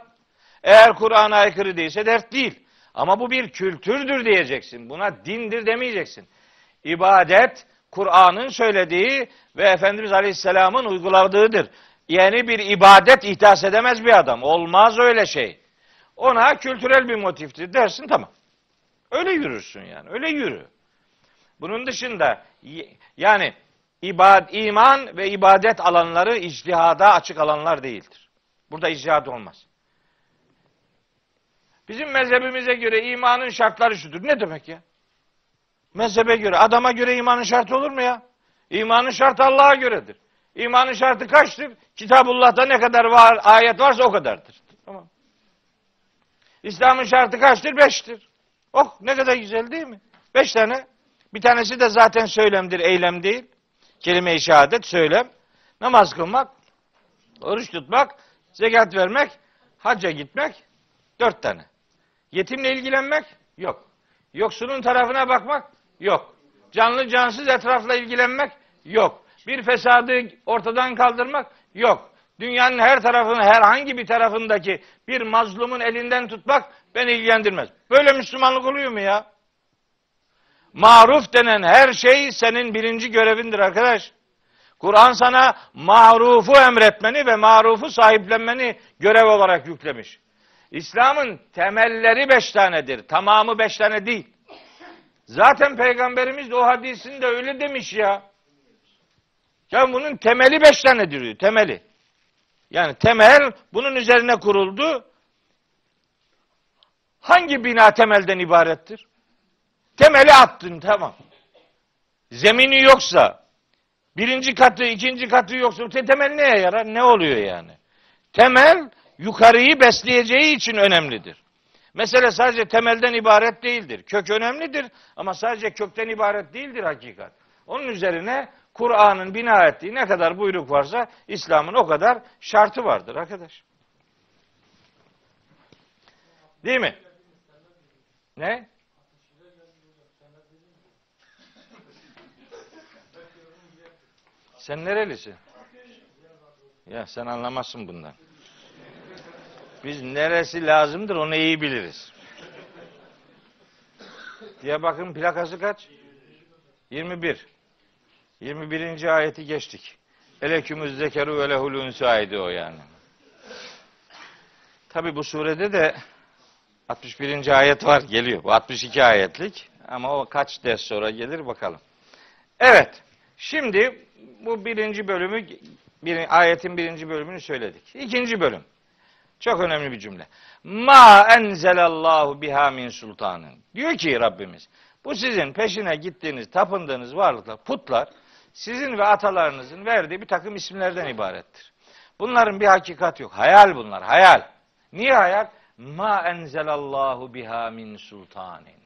Eğer Kur'an'a aykırı değilse dert değil. Ama bu bir kültürdür diyeceksin. Buna dindir demeyeceksin. İbadet, Kur'an'ın söylediği ve Efendimiz Aleyhisselam'ın uyguladığıdır. Yeni bir ibadet ihdas edemez bir adam. Olmaz öyle şey. Ona kültürel bir motiftir dersin tamam. Öyle yürürsün yani. Öyle yürü. Bunun dışında yani ibad, iman ve ibadet alanları ictihada açık alanlar değildir. Burada ictihad olmaz. Bizim mezhebimize göre imanın şartları şudur. Ne demek ya? Mezhebe göre, adama göre imanın şartı olur mu ya? İmanın şartı Allah'a göredir. İmanın şartı kaçtır? Kitabullah'ta ne kadar var, ayet varsa o kadardır. Tamam. İslam'ın şartı kaçtır? Beştir. Oh ne kadar güzel değil mi? Beş tane. Bir tanesi de zaten söylemdir, eylem değil. Kelime-i şehadet, söylem. Namaz kılmak, oruç tutmak, zekat vermek, hacca gitmek. Dört tane. Yetimle ilgilenmek? Yok. Yoksulun tarafına bakmak? Yok. Canlı cansız etrafla ilgilenmek? Yok. Bir fesadı ortadan kaldırmak? Yok. Dünyanın her tarafını, herhangi bir tarafındaki bir mazlumun elinden tutmak beni ilgilendirmez. Böyle Müslümanlık oluyor mu ya? Maruf denen her şey senin birinci görevindir arkadaş. Kur'an sana marufu emretmeni ve marufu sahiplenmeni görev olarak yüklemiş. İslam'ın temelleri beş tanedir. Tamamı beş tane değil. Zaten Peygamberimiz de o hadisinde öyle demiş ya. Ya bunun temeli beş tanedir diyor. Temeli. Yani temel bunun üzerine kuruldu. Hangi bina temelden ibarettir? Temeli attın tamam. Zemini yoksa, birinci katı, ikinci katı yoksa temel neye yarar? Ne oluyor yani? Temel yukarıyı besleyeceği için önemlidir. Mesele sadece temelden ibaret değildir. Kök önemlidir ama sadece kökten ibaret değildir hakikat. Onun üzerine Kur'an'ın bina ettiği ne kadar buyruk varsa İslam'ın o kadar şartı vardır arkadaş. Değil mi? Ne? Sen nerelisin? Ya sen anlamazsın bundan. Biz neresi lazımdır onu iyi biliriz. Diyarbakır'ın plakası kaç? 21. 21. ayeti geçtik. Elekümüz zekeru ve lehul o yani. Tabi bu surede de 61. ayet var geliyor. Bu 62 ayetlik ama o kaç ders sonra gelir bakalım. Evet. Şimdi bu birinci bölümü bir, ayetin birinci bölümünü söyledik. İkinci bölüm. Çok önemli bir cümle. Ma enzelallahu biha min sultanın. Diyor ki Rabbimiz bu sizin peşine gittiğiniz, tapındığınız varlıklar, putlar sizin ve atalarınızın verdiği bir takım isimlerden ibarettir. Bunların bir hakikat yok. Hayal bunlar, hayal. Niye hayal? Ma enzelallahu biha min sultanin.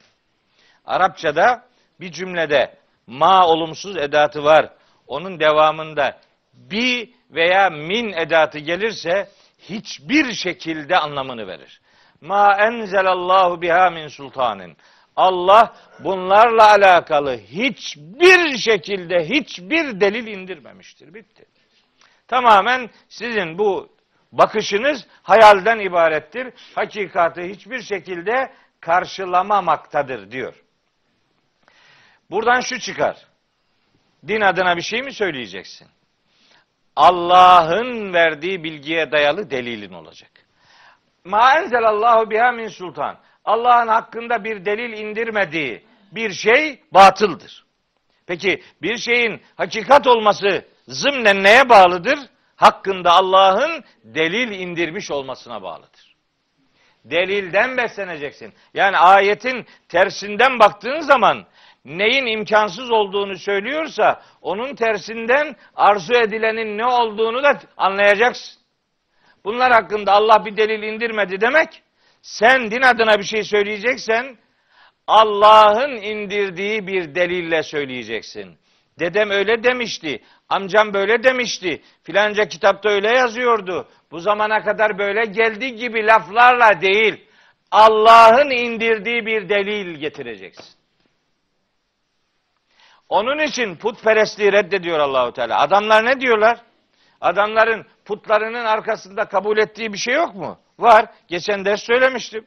Arapçada bir cümlede ma olumsuz edatı var. Onun devamında bi veya min edatı gelirse hiçbir şekilde anlamını verir. Ma enzelallahu biha min sultanin. Allah bunlarla alakalı hiçbir şekilde hiçbir delil indirmemiştir. Bitti. Tamamen sizin bu bakışınız hayalden ibarettir. Hakikati hiçbir şekilde karşılamamaktadır diyor. Buradan şu çıkar. Din adına bir şey mi söyleyeceksin? Allah'ın verdiği bilgiye dayalı delilin olacak. Ma enzelallahu biha min sultan. Allah'ın hakkında bir delil indirmediği bir şey batıldır. Peki bir şeyin hakikat olması zımnen neye bağlıdır? Hakkında Allah'ın delil indirmiş olmasına bağlıdır. Delilden besleneceksin. Yani ayetin tersinden baktığın zaman neyin imkansız olduğunu söylüyorsa onun tersinden arzu edilenin ne olduğunu da anlayacaksın. Bunlar hakkında Allah bir delil indirmedi demek sen din adına bir şey söyleyeceksen Allah'ın indirdiği bir delille söyleyeceksin. Dedem öyle demişti, amcam böyle demişti, filanca kitapta öyle yazıyordu. Bu zamana kadar böyle geldi gibi laflarla değil, Allah'ın indirdiği bir delil getireceksin. Onun için putperestliği reddediyor Allahu Teala. Adamlar ne diyorlar? Adamların putlarının arkasında kabul ettiği bir şey yok mu? Var. Geçen ders söylemiştim.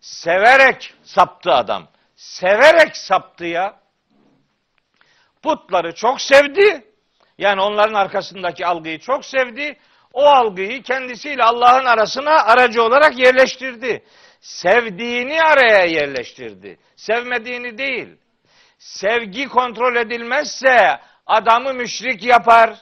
Severek saptı adam. Severek saptı ya. Putları çok sevdi. Yani onların arkasındaki algıyı çok sevdi. O algıyı kendisiyle Allah'ın arasına aracı olarak yerleştirdi. Sevdiğini araya yerleştirdi. Sevmediğini değil. Sevgi kontrol edilmezse adamı müşrik yapar.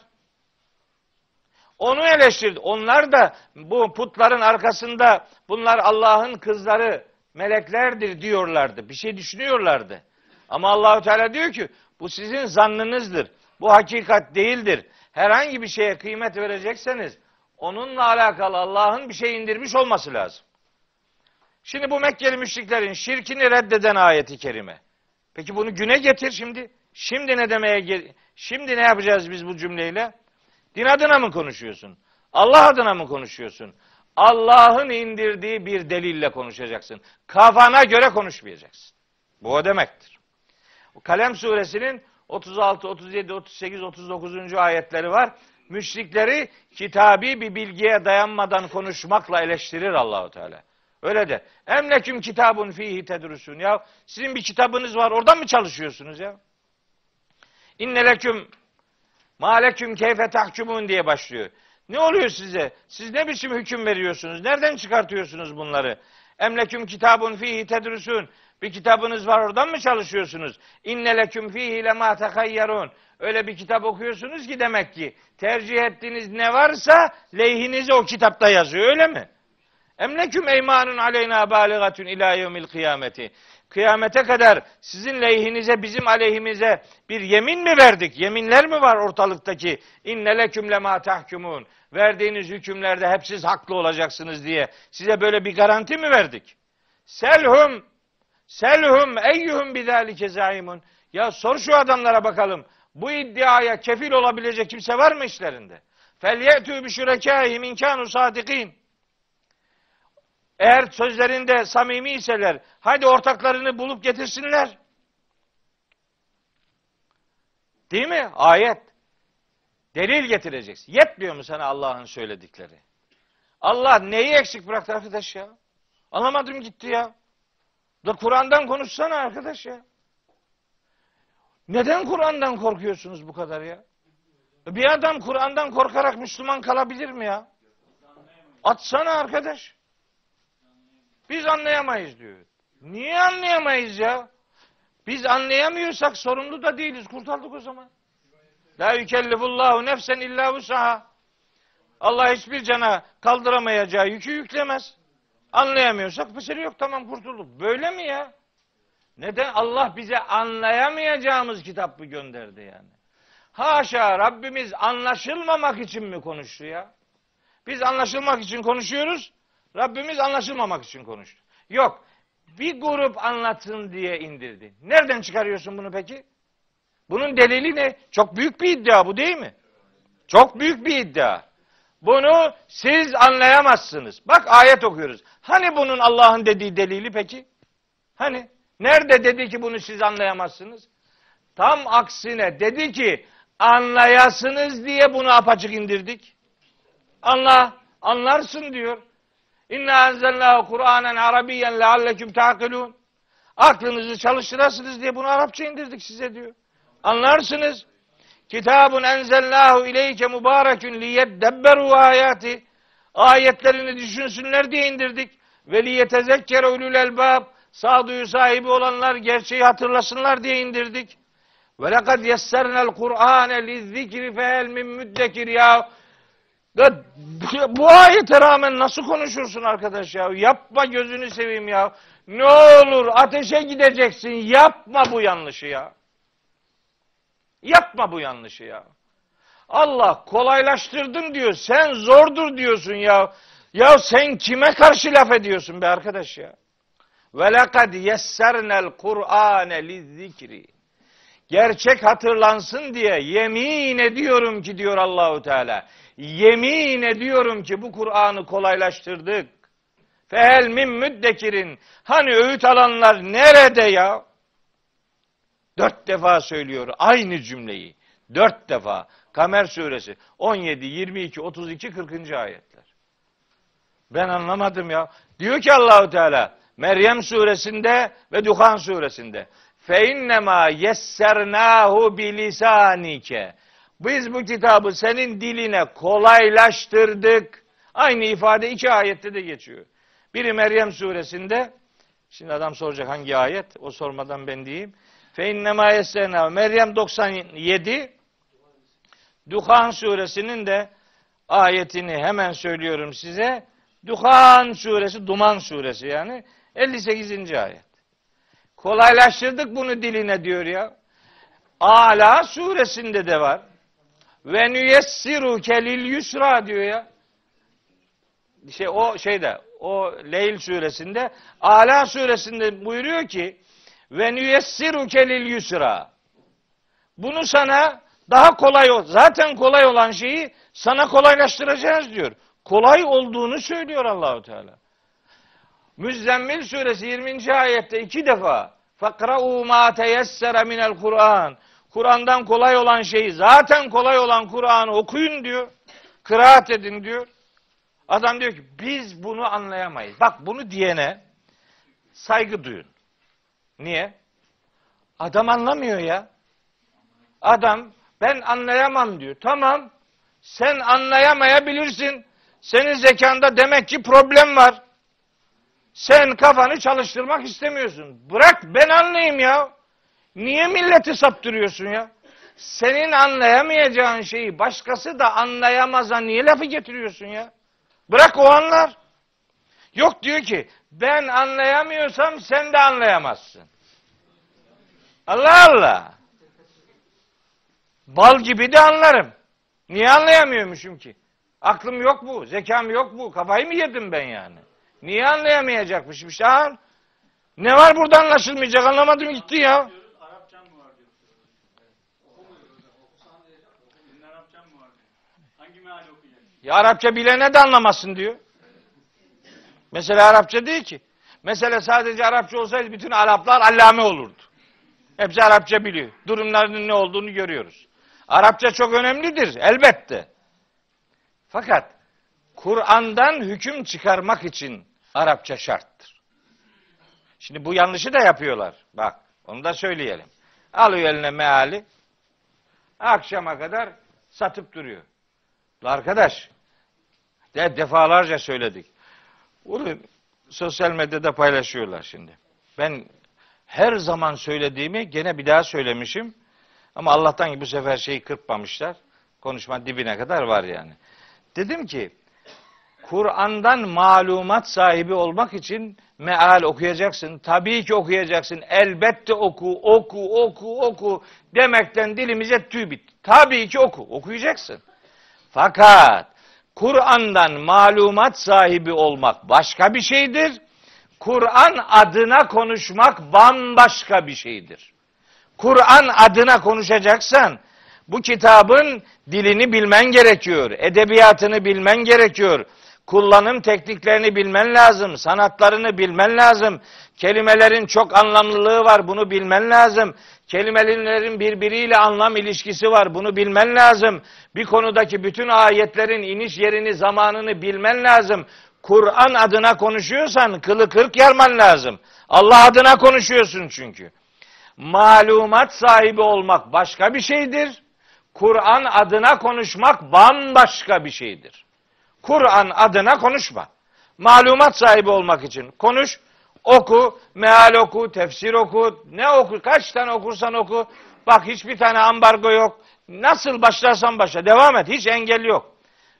Onu eleştirdi. Onlar da bu putların arkasında bunlar Allah'ın kızları, meleklerdir diyorlardı. Bir şey düşünüyorlardı. Ama Allahu Teala diyor ki bu sizin zannınızdır. Bu hakikat değildir. Herhangi bir şeye kıymet verecekseniz onunla alakalı Allah'ın bir şey indirmiş olması lazım. Şimdi bu Mekkeli müşriklerin şirkini reddeden ayeti kerime. Peki bunu güne getir şimdi. Şimdi ne demeye şimdi ne yapacağız biz bu cümleyle? Din adına mı konuşuyorsun? Allah adına mı konuşuyorsun? Allah'ın indirdiği bir delille konuşacaksın. Kafana göre konuşmayacaksın. Bu o demektir. Kalem suresinin 36, 37, 38, 39. ayetleri var. Müşrikleri kitabi bir bilgiye dayanmadan konuşmakla eleştirir Allahu Teala. Öyle de. Emleküm kitabun fihi tedrusun. Ya sizin bir kitabınız var. Oradan mı çalışıyorsunuz ya? İnneleküm Maleküm keyfe tahkumun diye başlıyor. Ne oluyor size? Siz ne biçim hüküm veriyorsunuz? Nereden çıkartıyorsunuz bunları? Emleküm kitabun fihi tedrusun. Bir kitabınız var oradan mı çalışıyorsunuz? İnneleküm fihi lema tekayyarun. Öyle bir kitap okuyorsunuz ki demek ki tercih ettiğiniz ne varsa lehinize o kitapta yazıyor öyle mi? Emleküm eymanun aleyna baligatun ila yevmil kıyameti. Kıyamete kadar sizin lehinize bizim aleyhimize bir yemin mi verdik? Yeminler mi var ortalıktaki? İnne leküm lema tahkumun. Verdiğiniz hükümlerde hep siz haklı olacaksınız diye size böyle bir garanti mi verdik? Selhum selhum eyyuhum bidalike zaimun. Ya sor şu adamlara bakalım. Bu iddiaya kefil olabilecek kimse var mı işlerinde? Felyetü bi şurekâhim inkânu sadikin. Eğer sözlerinde samimi iseler, hadi ortaklarını bulup getirsinler. Değil mi? Ayet. Delil getireceksin. Yetmiyor mu sana Allah'ın söyledikleri? Allah neyi eksik bıraktı arkadaş ya? Anlamadım gitti ya. Da Kur'an'dan konuşsana arkadaş ya. Neden Kur'an'dan korkuyorsunuz bu kadar ya? Bir adam Kur'an'dan korkarak Müslüman kalabilir mi ya? Atsana arkadaş. Biz anlayamayız diyor. Niye anlayamayız ya? Biz anlayamıyorsak sorumlu da değiliz. Kurtardık o zaman. La yükellifullahu nefsen illa vusaha. Allah hiçbir cana kaldıramayacağı yükü yüklemez. Anlayamıyorsak mesele yok tamam kurtulduk. Böyle mi ya? Neden? Allah bize anlayamayacağımız kitap mı gönderdi yani? Haşa Rabbimiz anlaşılmamak için mi konuştu ya? Biz anlaşılmak için konuşuyoruz. Rabbimiz anlaşılmamak için konuştu. Yok. Bir grup anlatsın diye indirdi. Nereden çıkarıyorsun bunu peki? Bunun delili ne? Çok büyük bir iddia bu değil mi? Çok büyük bir iddia. Bunu siz anlayamazsınız. Bak ayet okuyoruz. Hani bunun Allah'ın dediği delili peki? Hani? Nerede dedi ki bunu siz anlayamazsınız? Tam aksine dedi ki anlayasınız diye bunu apaçık indirdik. Anla, anlarsın diyor. İnna enzelnahu Kur'anen Arabiyen lealleküm ta'kilun. Aklınızı çalıştırasınız diye bunu Arapça indirdik size diyor. Anlarsınız. Kitabun enzelnahu ileyke mübarekün liyeddebberu ayati. Ayetlerini düşünsünler diye indirdik. Ve liyetezekkere ulul elbab. Sağduyu sahibi olanlar gerçeği hatırlasınlar diye indirdik. Ve lekad yessernel Kur'ane lizzikri fehel min müddekir ya. Bu ayete rağmen nasıl konuşursun arkadaş ya? Yapma gözünü seveyim ya. Ne olur ateşe gideceksin. Yapma bu yanlışı ya. Yapma bu yanlışı ya. Allah kolaylaştırdım diyor. Sen zordur diyorsun ya. Ya sen kime karşı laf ediyorsun be arkadaş ya? Ve lekad yessernel Kur'ane lizzikri. Gerçek hatırlansın diye yemin ediyorum ki diyor Allahu Teala. Yemin ediyorum ki bu Kur'an'ı kolaylaştırdık. Fehel min müddekirin. Hani öğüt alanlar nerede ya? Dört defa söylüyor aynı cümleyi. Dört defa. Kamer suresi 17, 22, 32, 40. ayetler. Ben anlamadım ya. Diyor ki Allahu Teala Meryem suresinde ve Duhan suresinde fe innema yessernahu bilisanike biz bu kitabı senin diline kolaylaştırdık. Aynı ifade iki ayette de geçiyor. Biri Meryem suresinde, şimdi adam soracak hangi ayet, o sormadan ben diyeyim. Fe innema yesserna. Meryem 97, Duhan suresinin de ayetini hemen söylüyorum size. Duhan suresi, Duman suresi yani 58. ayet. Kolaylaştırdık bunu diline diyor ya. Ala suresinde de var. Ve nüyessiru kelil yusra diyor ya. Şey o şeyde o Leyl suresinde Ala suresinde buyuruyor ki ve nüyessiru kelil yusra. Bunu sana daha kolay zaten kolay olan şeyi sana kolaylaştıracağız diyor. Kolay olduğunu söylüyor Allahu Teala. Müzzemmil suresi 20. ayette iki defa fakra'u ma teyessere minel Kur'an Kur'an'dan kolay olan şeyi, zaten kolay olan Kur'an'ı okuyun diyor. Kıraat edin diyor. Adam diyor ki biz bunu anlayamayız. Bak bunu diyene saygı duyun. Niye? Adam anlamıyor ya. Adam ben anlayamam diyor. Tamam. Sen anlayamayabilirsin. Senin zekanda demek ki problem var. Sen kafanı çalıştırmak istemiyorsun. Bırak ben anlayayım ya. Niye milleti saptırıyorsun ya? Senin anlayamayacağın şeyi başkası da anlayamaza niye lafı getiriyorsun ya? Bırak o anlar. Yok diyor ki ben anlayamıyorsam sen de anlayamazsın. Allah Allah. Bal gibi de anlarım. Niye anlayamıyormuşum ki? Aklım yok bu, zekam yok bu. Kafayı mı yedim ben yani? Niye anlayamayacakmışım işte? Ne var burada anlaşılmayacak anlamadım gitti ya. Var diyor. Hangi meali okuyacaksın? Ya Arapça bilene de anlamasın diyor. Mesela Arapça değil ki. Mesela sadece Arapça olsaydı bütün Araplar allame olurdu. Hepsi Arapça biliyor. Durumlarının ne olduğunu görüyoruz. Arapça çok önemlidir elbette. Fakat Kur'an'dan hüküm çıkarmak için Arapça şarttır. Şimdi bu yanlışı da yapıyorlar. Bak onu da söyleyelim. Alıyor eline meali. Akşama kadar satıp duruyor. Arkadaş, de defalarca söyledik. Bunu sosyal medyada paylaşıyorlar şimdi. Ben her zaman söylediğimi gene bir daha söylemişim. Ama Allah'tan ki bu sefer şeyi kırpmamışlar. Konuşma dibine kadar var yani. Dedim ki Kur'an'dan malumat sahibi olmak için meal okuyacaksın. Tabii ki okuyacaksın. Elbette oku, oku, oku, oku demekten dilimize tüy bit. Tabii ki oku, okuyacaksın. Fakat Kur'an'dan malumat sahibi olmak başka bir şeydir. Kur'an adına konuşmak bambaşka bir şeydir. Kur'an adına konuşacaksan bu kitabın dilini bilmen gerekiyor, edebiyatını bilmen gerekiyor, kullanım tekniklerini bilmen lazım, sanatlarını bilmen lazım, kelimelerin çok anlamlılığı var, bunu bilmen lazım, kelimelerin birbiriyle anlam ilişkisi var, bunu bilmen lazım, bir konudaki bütün ayetlerin iniş yerini, zamanını bilmen lazım, Kur'an adına konuşuyorsan kılı kırk yarman lazım. Allah adına konuşuyorsun çünkü. Malumat sahibi olmak başka bir şeydir. Kur'an adına konuşmak bambaşka bir şeydir. Kur'an adına konuşma. Malumat sahibi olmak için konuş, oku, meal oku, tefsir oku, ne oku, kaç tane okursan oku. Bak hiçbir tane ambargo yok. Nasıl başlarsan başla, devam et, hiç engel yok.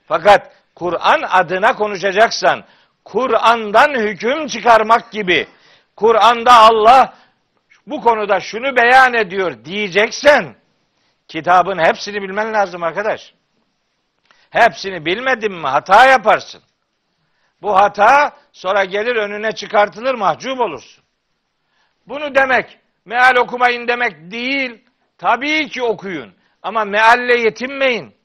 Fakat Kur'an adına konuşacaksan, Kur'an'dan hüküm çıkarmak gibi, Kur'an'da Allah bu konuda şunu beyan ediyor diyeceksen, kitabın hepsini bilmen lazım arkadaş. Hepsini bilmedin mi hata yaparsın. Bu hata sonra gelir önüne çıkartılır mahcup olursun. Bunu demek, meal okumayın demek değil. Tabii ki okuyun. Ama mealle yetinmeyin.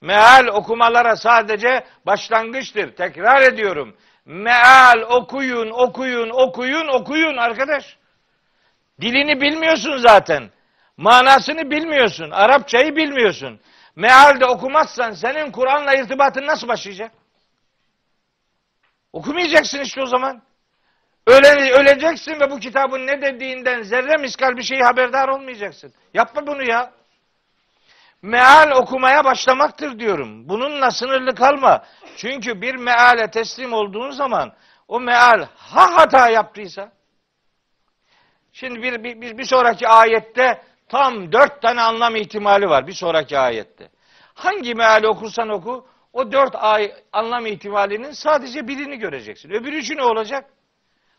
Meal okumalara sadece başlangıçtır. Tekrar ediyorum. Meal okuyun, okuyun, okuyun, okuyun arkadaş. Dilini bilmiyorsun zaten. Manasını bilmiyorsun. Arapçayı bilmiyorsun. Mealde okumazsan senin Kur'an'la irtibatın nasıl başlayacak? Okumayacaksın işte o zaman. Öle, öleceksin ve bu kitabın ne dediğinden zerre miskal bir şey haberdar olmayacaksın. Yapma bunu ya. Meal okumaya başlamaktır diyorum. Bununla sınırlı kalma. Çünkü bir meale teslim olduğun zaman o meal ha hata yaptıysa Şimdi bir, bir, bir sonraki ayette tam dört tane anlam ihtimali var bir sonraki ayette. Hangi meali okursan oku o dört ay anlam ihtimalinin sadece birini göreceksin. Öbür üçü ne olacak?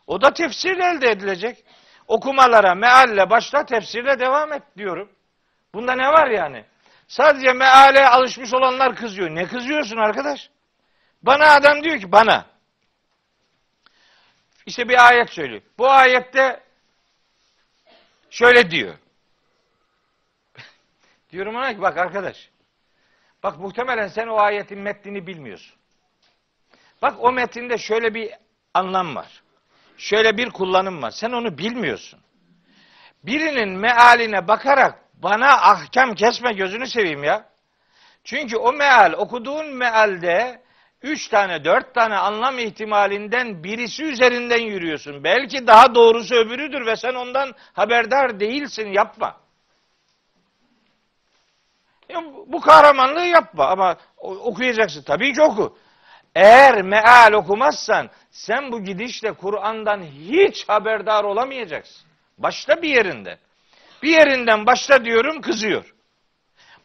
O da tefsirle elde edilecek. Okumalara mealle başla tefsirle devam et diyorum. Bunda ne var yani? Sadece meale alışmış olanlar kızıyor. Ne kızıyorsun arkadaş? Bana adam diyor ki bana. İşte bir ayet söylüyor. Bu ayette şöyle diyor. Diyorum ona ki bak arkadaş. Bak muhtemelen sen o ayetin metnini bilmiyorsun. Bak o metinde şöyle bir anlam var. Şöyle bir kullanım var. Sen onu bilmiyorsun. Birinin mealine bakarak bana ahkam kesme gözünü seveyim ya. Çünkü o meal, okuduğun mealde üç tane, dört tane anlam ihtimalinden birisi üzerinden yürüyorsun. Belki daha doğrusu öbürüdür ve sen ondan haberdar değilsin, yapma. Ya bu kahramanlığı yapma ama okuyacaksın. Tabii ki oku. Eğer meal okumazsan sen bu gidişle Kur'an'dan hiç haberdar olamayacaksın. Başta bir yerinde. Bir yerinden başla diyorum kızıyor.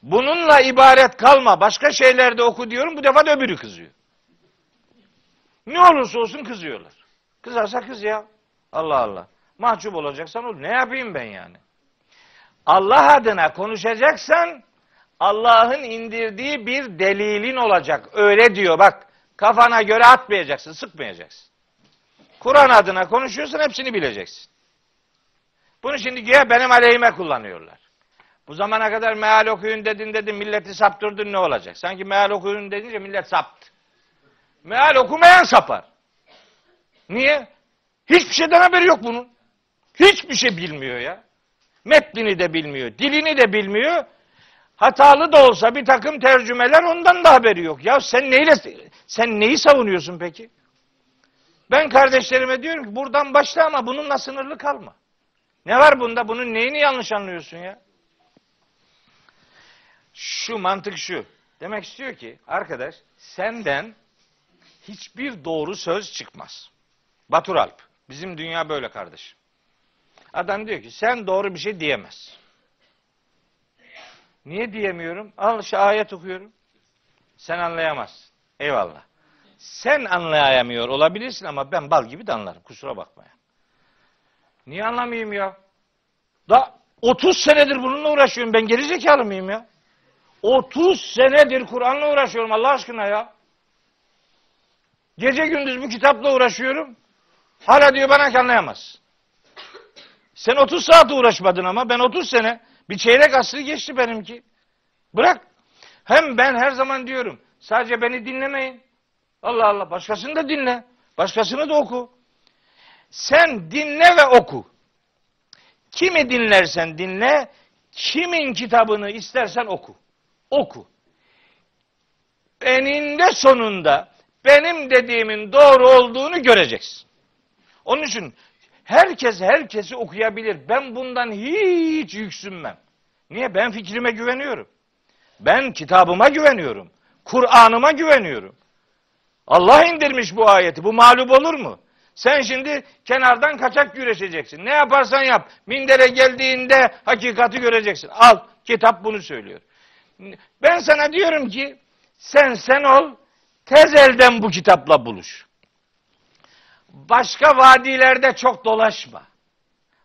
Bununla ibaret kalma. Başka şeylerde oku diyorum. Bu defa da öbürü kızıyor. Ne olursa olsun kızıyorlar. Kızarsa kız ya. Allah Allah. Mahcup olacaksan ol. Ne yapayım ben yani? Allah adına konuşacaksan Allah'ın indirdiği bir delilin olacak. Öyle diyor bak. Kafana göre atmayacaksın, sıkmayacaksın. Kur'an adına konuşuyorsan hepsini bileceksin. Bunu şimdi güya benim aleyhime kullanıyorlar. Bu zamana kadar meal okuyun dedin dedin milleti saptırdın ne olacak? Sanki meal okuyun dedince millet saptı. Meal okumayan sapar. Niye? Hiçbir şeyden haberi yok bunun. Hiçbir şey bilmiyor ya. Metnini de bilmiyor, dilini de bilmiyor. Hatalı da olsa bir takım tercümeler ondan da haberi yok. Ya sen neyle sen neyi savunuyorsun peki? Ben kardeşlerime diyorum ki buradan başla ama bununla sınırlı kalma. Ne var bunda? Bunun neyini yanlış anlıyorsun ya? Şu mantık şu. Demek istiyor ki arkadaş senden hiçbir doğru söz çıkmaz. Batur Alp. Bizim dünya böyle kardeşim. Adam diyor ki sen doğru bir şey diyemez. Niye diyemiyorum? Al şu ayet okuyorum. Sen anlayamazsın. Eyvallah. Sen anlayamıyor olabilirsin ama ben bal gibi de anlarım. Kusura bakma ya. Niye anlamayayım ya? Da 30 senedir bununla uğraşıyorum. Ben geri zekalı mıyım ya? 30 senedir Kur'an'la uğraşıyorum Allah aşkına ya. Gece gündüz bu kitapla uğraşıyorum. Hala diyor bana anlayamaz. Sen 30 saat uğraşmadın ama ben 30 sene bir çeyrek asrı geçti benimki. Bırak. Hem ben her zaman diyorum sadece beni dinlemeyin. Allah Allah başkasını da dinle. Başkasını da oku. Sen dinle ve oku. Kimi dinlersen dinle, kimin kitabını istersen oku. Oku. Eninde sonunda benim dediğimin doğru olduğunu göreceksin. Onun için herkes herkesi okuyabilir. Ben bundan hiç yüksünmem. Niye? Ben fikrime güveniyorum. Ben kitabıma güveniyorum. Kur'an'ıma güveniyorum. Allah indirmiş bu ayeti. Bu mağlup olur mu? Sen şimdi kenardan kaçak güreşeceksin. Ne yaparsan yap. Mindere geldiğinde hakikati göreceksin. Al. Kitap bunu söylüyor. Ben sana diyorum ki sen sen ol. Tez elden bu kitapla buluş. Başka vadilerde çok dolaşma.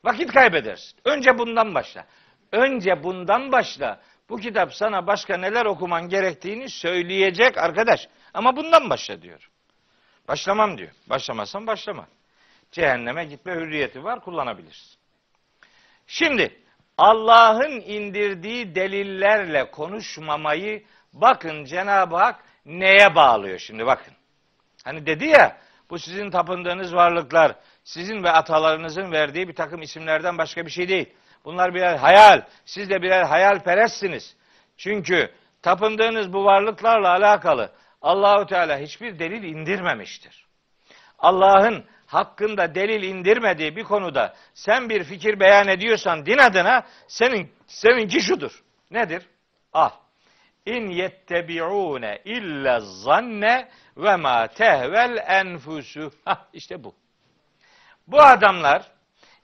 Vakit kaybedersin. Önce bundan başla. Önce bundan başla. Bu kitap sana başka neler okuman gerektiğini söyleyecek arkadaş. Ama bundan başla diyor. Başlamam diyor. Başlamazsan başlama. Cehenneme gitme hürriyeti var kullanabilirsin. Şimdi Allah'ın indirdiği delillerle konuşmamayı bakın Cenab-ı Hak neye bağlıyor şimdi bakın. Hani dedi ya bu sizin tapındığınız varlıklar sizin ve atalarınızın verdiği bir takım isimlerden başka bir şey değil. Bunlar birer hayal. Siz de birer hayalperestsiniz. Çünkü tapındığınız bu varlıklarla alakalı Allahu Teala hiçbir delil indirmemiştir. Allah'ın hakkında delil indirmediği bir konuda sen bir fikir beyan ediyorsan din adına senin seninki şudur. Nedir? Al. İn yettebi'une illa zanne ve ma tehvel enfusu. Hah işte bu. Bu adamlar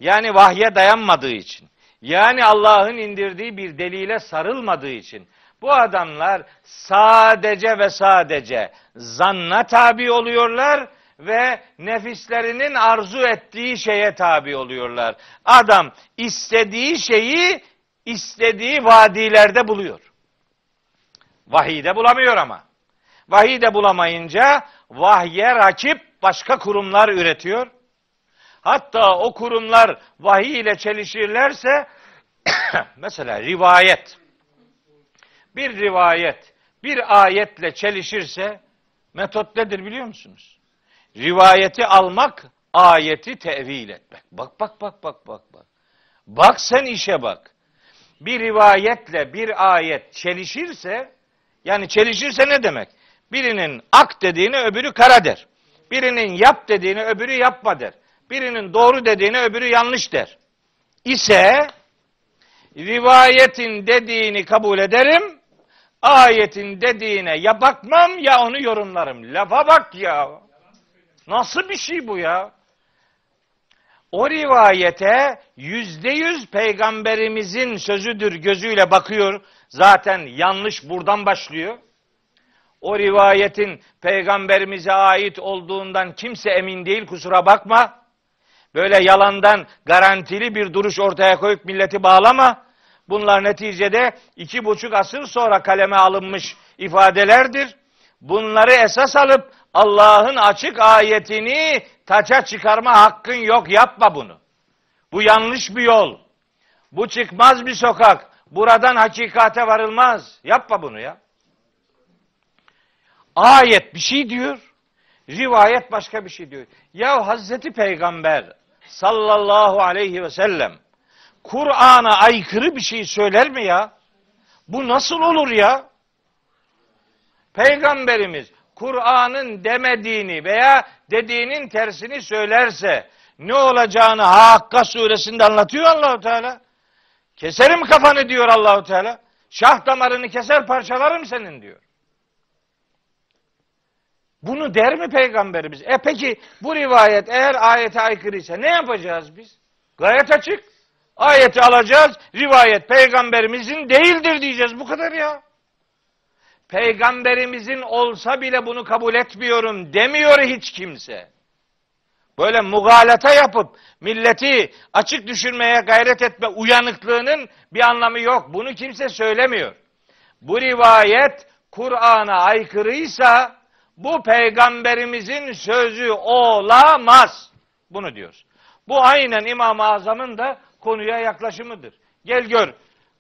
yani vahye dayanmadığı için yani Allah'ın indirdiği bir delile sarılmadığı için bu adamlar sadece ve sadece zanna tabi oluyorlar ve nefislerinin arzu ettiği şeye tabi oluyorlar. Adam istediği şeyi istediği vadilerde buluyor. Vahide bulamıyor ama. Vahide bulamayınca vahye rakip başka kurumlar üretiyor. Hatta o kurumlar vahiy ile çelişirlerse mesela rivayet bir rivayet bir ayetle çelişirse metot nedir biliyor musunuz? Rivayeti almak, ayeti tevil etmek. Bak bak bak bak bak bak. Bak sen işe bak. Bir rivayetle bir ayet çelişirse yani çelişirse ne demek? Birinin ak dediğini öbürü kara der. Birinin yap dediğini öbürü yapma der. Birinin doğru dediğini öbürü yanlış der. İse rivayetin dediğini kabul ederim. Ayetin dediğine ya bakmam ya onu yorumlarım. Lafa bak ya. Nasıl bir şey bu ya? O rivayete yüzde yüz peygamberimizin sözüdür gözüyle bakıyor. Zaten yanlış buradan başlıyor. O rivayetin peygamberimize ait olduğundan kimse emin değil kusura bakma. Böyle yalandan garantili bir duruş ortaya koyup milleti bağlama. Bunlar neticede iki buçuk asır sonra kaleme alınmış ifadelerdir. Bunları esas alıp Allah'ın açık ayetini taça çıkarma hakkın yok. Yapma bunu. Bu yanlış bir yol. Bu çıkmaz bir sokak. Buradan hakikate varılmaz. Yapma bunu ya. Ayet bir şey diyor. Rivayet başka bir şey diyor. Ya Hazreti Peygamber sallallahu aleyhi ve sellem Kur'an'a aykırı bir şey söyler mi ya? Bu nasıl olur ya? Peygamberimiz Kur'an'ın demediğini veya dediğinin tersini söylerse ne olacağını Hakka suresinde anlatıyor Allahu Teala. Keserim kafanı diyor Allahu Teala. Şah damarını keser parçalarım senin diyor. Bunu der mi peygamberimiz? E peki bu rivayet eğer ayete aykırıysa ne yapacağız biz? Gayet açık. Ayeti alacağız. Rivayet peygamberimizin değildir diyeceğiz. Bu kadar ya. Peygamberimizin olsa bile bunu kabul etmiyorum demiyor hiç kimse. Böyle mugalata yapıp milleti açık düşürmeye gayret etme uyanıklığının bir anlamı yok. Bunu kimse söylemiyor. Bu rivayet Kur'an'a aykırıysa bu peygamberimizin sözü olamaz. Bunu diyoruz. Bu aynen İmam-ı Azam'ın da konuya yaklaşımıdır. Gel gör.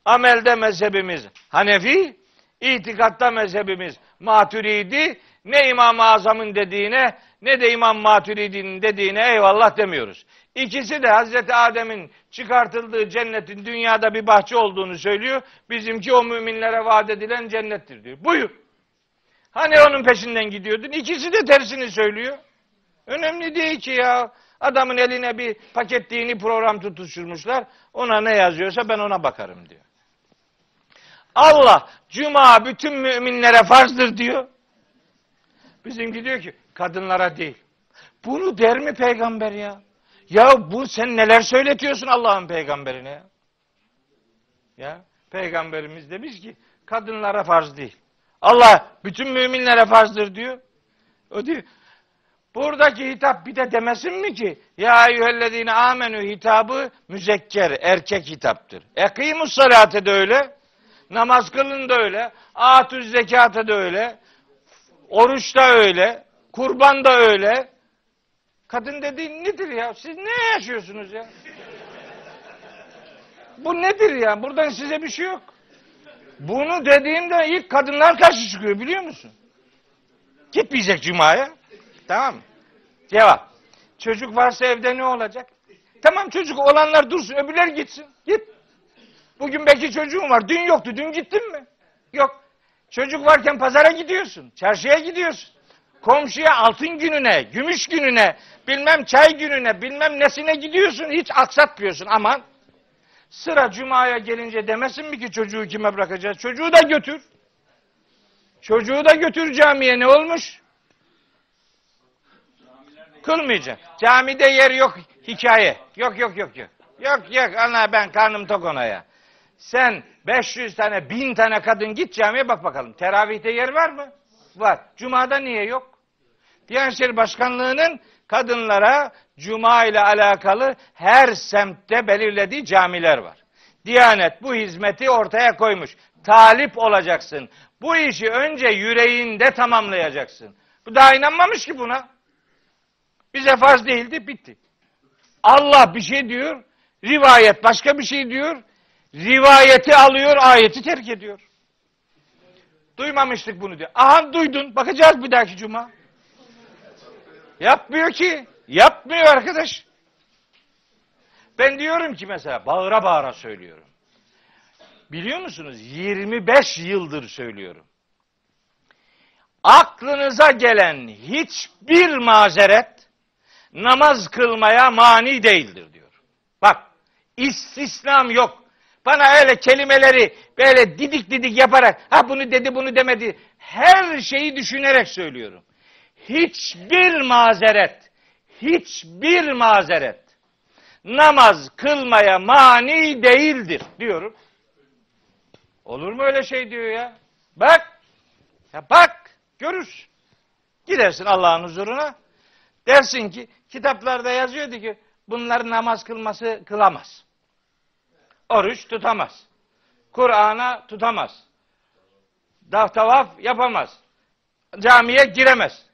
Amelde mezhebimiz Hanefi, itikatta mezhebimiz Maturidi. Ne İmam-ı Azam'ın dediğine ne de İmam Maturidi'nin dediğine eyvallah demiyoruz. İkisi de Hazreti Adem'in çıkartıldığı cennetin dünyada bir bahçe olduğunu söylüyor. Bizimki o müminlere vaat edilen cennettir diyor. Buyur. Hani onun peşinden gidiyordun? İkisi de tersini söylüyor. Önemli değil ki ya. Adamın eline bir paket dini program tutuşturmuşlar. Ona ne yazıyorsa ben ona bakarım diyor. Allah cuma bütün müminlere farzdır diyor. Bizimki diyor ki kadınlara değil. Bunu der mi peygamber ya? Ya bu sen neler söyletiyorsun Allah'ın peygamberine ya? Ya peygamberimiz demiş ki kadınlara farz değil. Allah bütün müminlere farzdır diyor. O diyor. Buradaki hitap bir de demesin mi ki ya eyyühellezine amenü hitabı müzekker erkek hitaptır. Ekimus salate de öyle. Namaz kılın da öyle. Atüz zekate de öyle. Oruç da öyle. Kurban da öyle. Kadın dediğin nedir ya? Siz ne yaşıyorsunuz ya? Bu nedir ya? Buradan size bir şey yok. Bunu dediğimde ilk kadınlar karşı çıkıyor biliyor musun? Gitmeyecek cumaya. Tamam mı? Cevap. Çocuk varsa evde ne olacak? Tamam çocuk olanlar dursun öbürler gitsin. Git. Bugün belki çocuğun var. Dün yoktu. Dün gittin mi? Yok. Çocuk varken pazara gidiyorsun. Çarşıya gidiyorsun. Komşuya altın gününe, gümüş gününe, bilmem çay gününe, bilmem nesine gidiyorsun. Hiç aksatmıyorsun. Aman sıra cumaya gelince demesin mi ki çocuğu kime bırakacağız? Çocuğu da götür. Çocuğu da götür camiye ne olmuş? Kılmayacak. Camide yer yok hikaye. Yok yok yok yok. Yok yok ana ben karnım tok ona ya. Sen 500 tane 1000 tane kadın git camiye bak bakalım. Teravihte yer var mı? Var. Cuma'da niye yok? Diyanet İşleri Başkanlığı'nın kadınlara Cuma ile alakalı her semtte belirlediği camiler var. Diyanet bu hizmeti ortaya koymuş. Talip olacaksın. Bu işi önce yüreğinde tamamlayacaksın. Bu daha inanmamış ki buna. Bize farz değildi, bitti. Allah bir şey diyor, rivayet başka bir şey diyor. Rivayeti alıyor, ayeti terk ediyor. Duymamıştık bunu diyor. Aha duydun, bakacağız bir dahaki cuma. Yapmıyor ki. Yapmıyor arkadaş. Ben diyorum ki mesela bağıra bağıra söylüyorum. Biliyor musunuz? 25 yıldır söylüyorum. Aklınıza gelen hiçbir mazeret namaz kılmaya mani değildir diyor. Bak istisnam yok. Bana öyle kelimeleri böyle didik didik yaparak ha bunu dedi bunu demedi her şeyi düşünerek söylüyorum. Hiçbir mazeret hiçbir mazeret namaz kılmaya mani değildir diyorum. Olur mu öyle şey diyor ya? Bak. Ya bak. Görürsün. Gidersin Allah'ın huzuruna. Dersin ki kitaplarda yazıyordu ki bunlar namaz kılması kılamaz. Oruç tutamaz. Kur'an'a tutamaz. Dav tavaf yapamaz. Camiye giremez.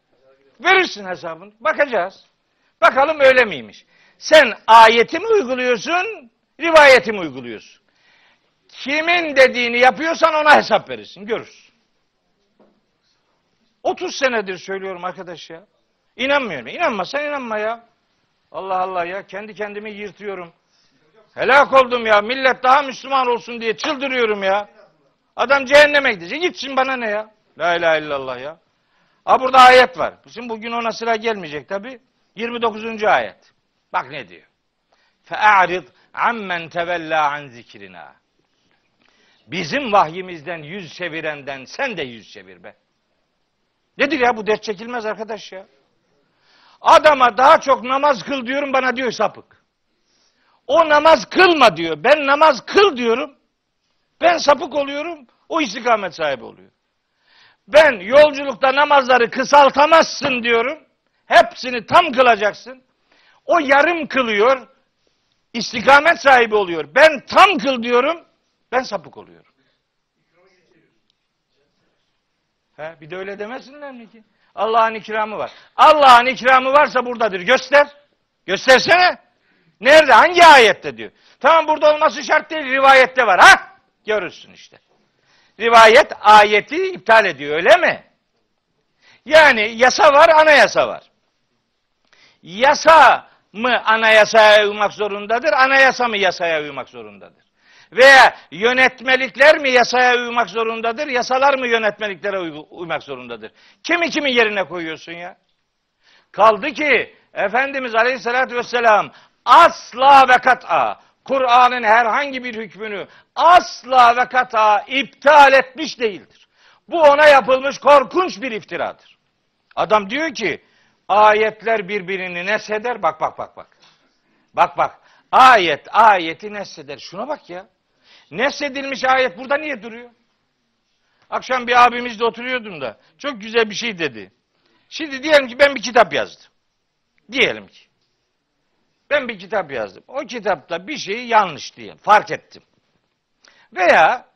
Verirsin hesabını. Bakacağız. Bakalım öyle miymiş? Sen ayeti mi uyguluyorsun, rivayeti mi uyguluyorsun? Kimin dediğini yapıyorsan ona hesap verirsin. Görürsün. 30 senedir söylüyorum arkadaş ya. İnanmıyorum. İnanmasan inanma ya. Allah Allah ya. Kendi kendimi yırtıyorum. Helak oldum ya. Millet daha Müslüman olsun diye çıldırıyorum ya. Adam cehenneme gidecek. Gitsin bana ne ya? La ilahe illallah ya. Ha burada ayet var. Şimdi bugün ona sıra gelmeyecek tabi. 29. ayet. Bak ne diyor. Fe'arid ammen tevella an zikrina. Bizim vahyimizden yüz çevirenden sen de yüz çevir be. Nedir ya bu dert çekilmez arkadaş ya. Adama daha çok namaz kıl diyorum bana diyor sapık. O namaz kılma diyor. Ben namaz kıl diyorum. Ben sapık oluyorum. O istikamet sahibi oluyor. Ben yolculukta namazları kısaltamazsın diyorum. Hepsini tam kılacaksın. O yarım kılıyor. istikamet sahibi oluyor. Ben tam kıl diyorum. Ben sapık oluyorum. He, bir de öyle demesinler mi ki? Allah'ın ikramı var. Allah'ın ikramı varsa buradadır. Göster. Göstersene. Nerede? Hangi ayette diyor. Tamam burada olması şart değil. Rivayette var. Ha? Görürsün işte. Rivayet ayeti iptal ediyor öyle mi? Yani yasa var, anayasa var. Yasa mı anayasaya uymak zorundadır, anayasa mı yasaya uymak zorundadır? Veya yönetmelikler mi yasaya uymak zorundadır, yasalar mı yönetmeliklere uy- uymak zorundadır? Kimi kimin yerine koyuyorsun ya? Kaldı ki Efendimiz Aleyhisselatü Vesselam asla ve kat'a Kur'an'ın herhangi bir hükmünü asla ve kat'a iptal etmiş değildir. Bu ona yapılmış korkunç bir iftiradır. Adam diyor ki ayetler birbirini nesheder. Bak bak bak bak. Bak bak. Ayet ayeti nesheder. Şuna bak ya. Nesedilmiş ayet burada niye duruyor? Akşam bir abimizle oturuyordum da çok güzel bir şey dedi. Şimdi diyelim ki ben bir kitap yazdım. Diyelim ki. Ben bir kitap yazdım. O kitapta bir şeyi yanlış diye fark ettim. Veya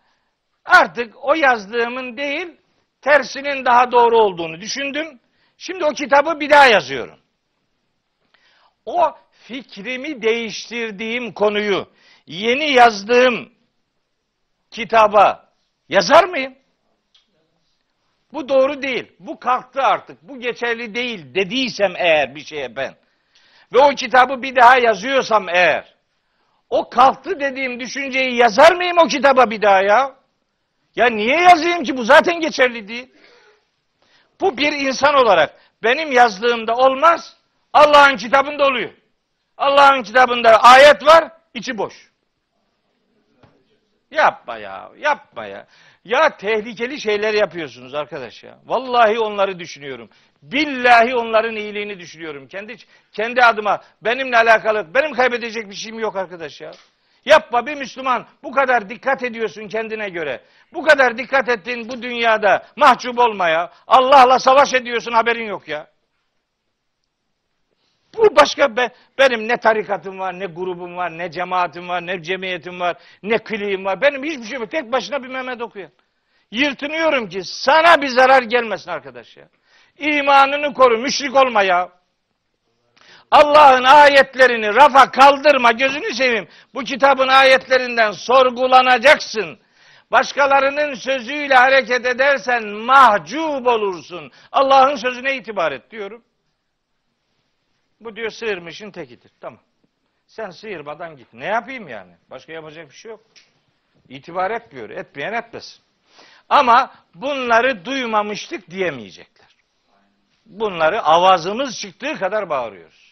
artık o yazdığımın değil tersinin daha doğru olduğunu düşündüm. Şimdi o kitabı bir daha yazıyorum. O fikrimi değiştirdiğim konuyu yeni yazdığım kitaba yazar mıyım? Bu doğru değil. Bu kalktı artık. Bu geçerli değil dediysem eğer bir şeye ben ve o kitabı bir daha yazıyorsam eğer o kalktı dediğim düşünceyi yazar mıyım o kitaba bir daha ya? Ya niye yazayım ki bu zaten geçerli değil. Bu bir insan olarak benim yazdığımda olmaz. Allah'ın kitabında oluyor. Allah'ın kitabında ayet var, içi boş. Yapma ya, yapma ya. Ya tehlikeli şeyler yapıyorsunuz arkadaş ya. Vallahi onları düşünüyorum. Billahi onların iyiliğini düşünüyorum. Kendi kendi adıma benimle alakalı benim kaybedecek bir şeyim yok arkadaş ya. Yapma bir Müslüman bu kadar dikkat ediyorsun kendine göre. Bu kadar dikkat ettiğin bu dünyada mahcup olma ya. Allah'la savaş ediyorsun haberin yok ya. Bu başka be, benim ne tarikatım var, ne grubum var, ne cemaatim var, ne cemiyetim var, ne kliğim var. Benim hiçbir şey yok. Tek başına bir Mehmet okuyan. Yırtınıyorum ki sana bir zarar gelmesin arkadaş ya. İmanını koru, müşrik olma ya. Allah'ın ayetlerini rafa kaldırma, gözünü seveyim. Bu kitabın ayetlerinden sorgulanacaksın. Başkalarının sözüyle hareket edersen mahcup olursun. Allah'ın sözüne itibar et diyorum. Bu diyor sıyırmışın tekidir. Tamam. Sen sıyırmadan git. Ne yapayım yani? Başka yapacak bir şey yok. İtibar etmiyor. Etmeyen etmesin. Ama bunları duymamıştık diyemeyecekler. Bunları avazımız çıktığı kadar bağırıyoruz.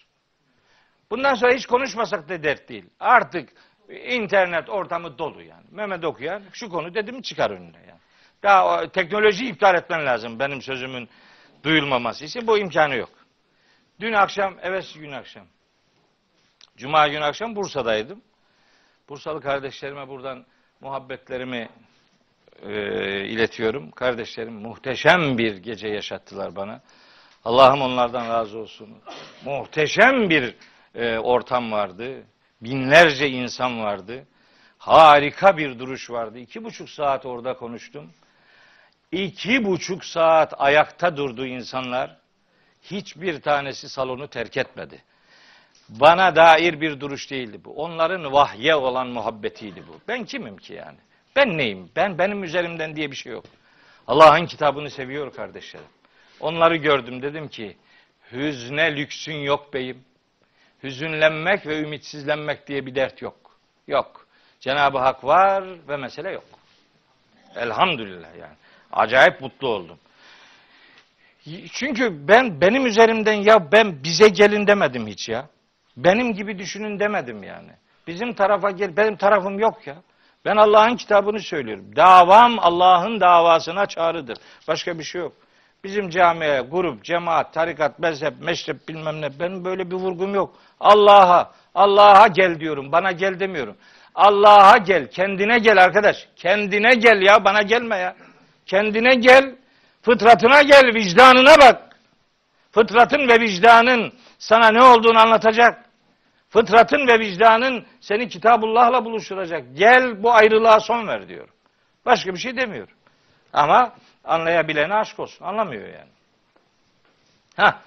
Bundan sonra hiç konuşmasak da dert değil. Artık internet ortamı dolu yani. Mehmet okuyan şu konu dedi mi çıkar önüne yani. Daha o, teknolojiyi iptal etmen lazım benim sözümün duyulmaması için. Bu imkanı yok. Dün akşam, evet gün akşam. Cuma gün akşam Bursa'daydım. Bursalı kardeşlerime buradan muhabbetlerimi e, iletiyorum. Kardeşlerim muhteşem bir gece yaşattılar bana. Allah'ım onlardan razı olsun. Muhteşem bir e, ortam vardı. Binlerce insan vardı. Harika bir duruş vardı. İki buçuk saat orada konuştum. İki buçuk saat ayakta durdu insanlar. Hiçbir tanesi salonu terk etmedi. Bana dair bir duruş değildi bu. Onların vahye olan muhabbetiydi bu. Ben kimim ki yani? Ben neyim? Ben benim üzerimden diye bir şey yok. Allah'ın kitabını seviyor kardeşlerim. Onları gördüm dedim ki hüzne lüksün yok beyim. Hüzünlenmek ve ümitsizlenmek diye bir dert yok. Yok. Cenab-ı Hak var ve mesele yok. Elhamdülillah yani. Acayip mutlu oldum. Çünkü ben benim üzerimden ya ben bize gelin demedim hiç ya. Benim gibi düşünün demedim yani. Bizim tarafa gel, benim tarafım yok ya. Ben Allah'ın kitabını söylüyorum. Davam Allah'ın davasına çağrıdır. Başka bir şey yok. Bizim camiye, grup, cemaat, tarikat, mezhep, meşrep bilmem ne benim böyle bir vurgum yok. Allah'a, Allah'a gel diyorum. Bana gel demiyorum. Allah'a gel, kendine gel arkadaş. Kendine gel ya, bana gelme ya. Kendine gel, fıtratına gel, vicdanına bak. Fıtratın ve vicdanın sana ne olduğunu anlatacak. Fıtratın ve vicdanın seni Kitabullah'la buluşturacak. Gel bu ayrılığa son ver diyor. Başka bir şey demiyor. Ama anlayabilene aşk olsun. Anlamıyor yani. Ha,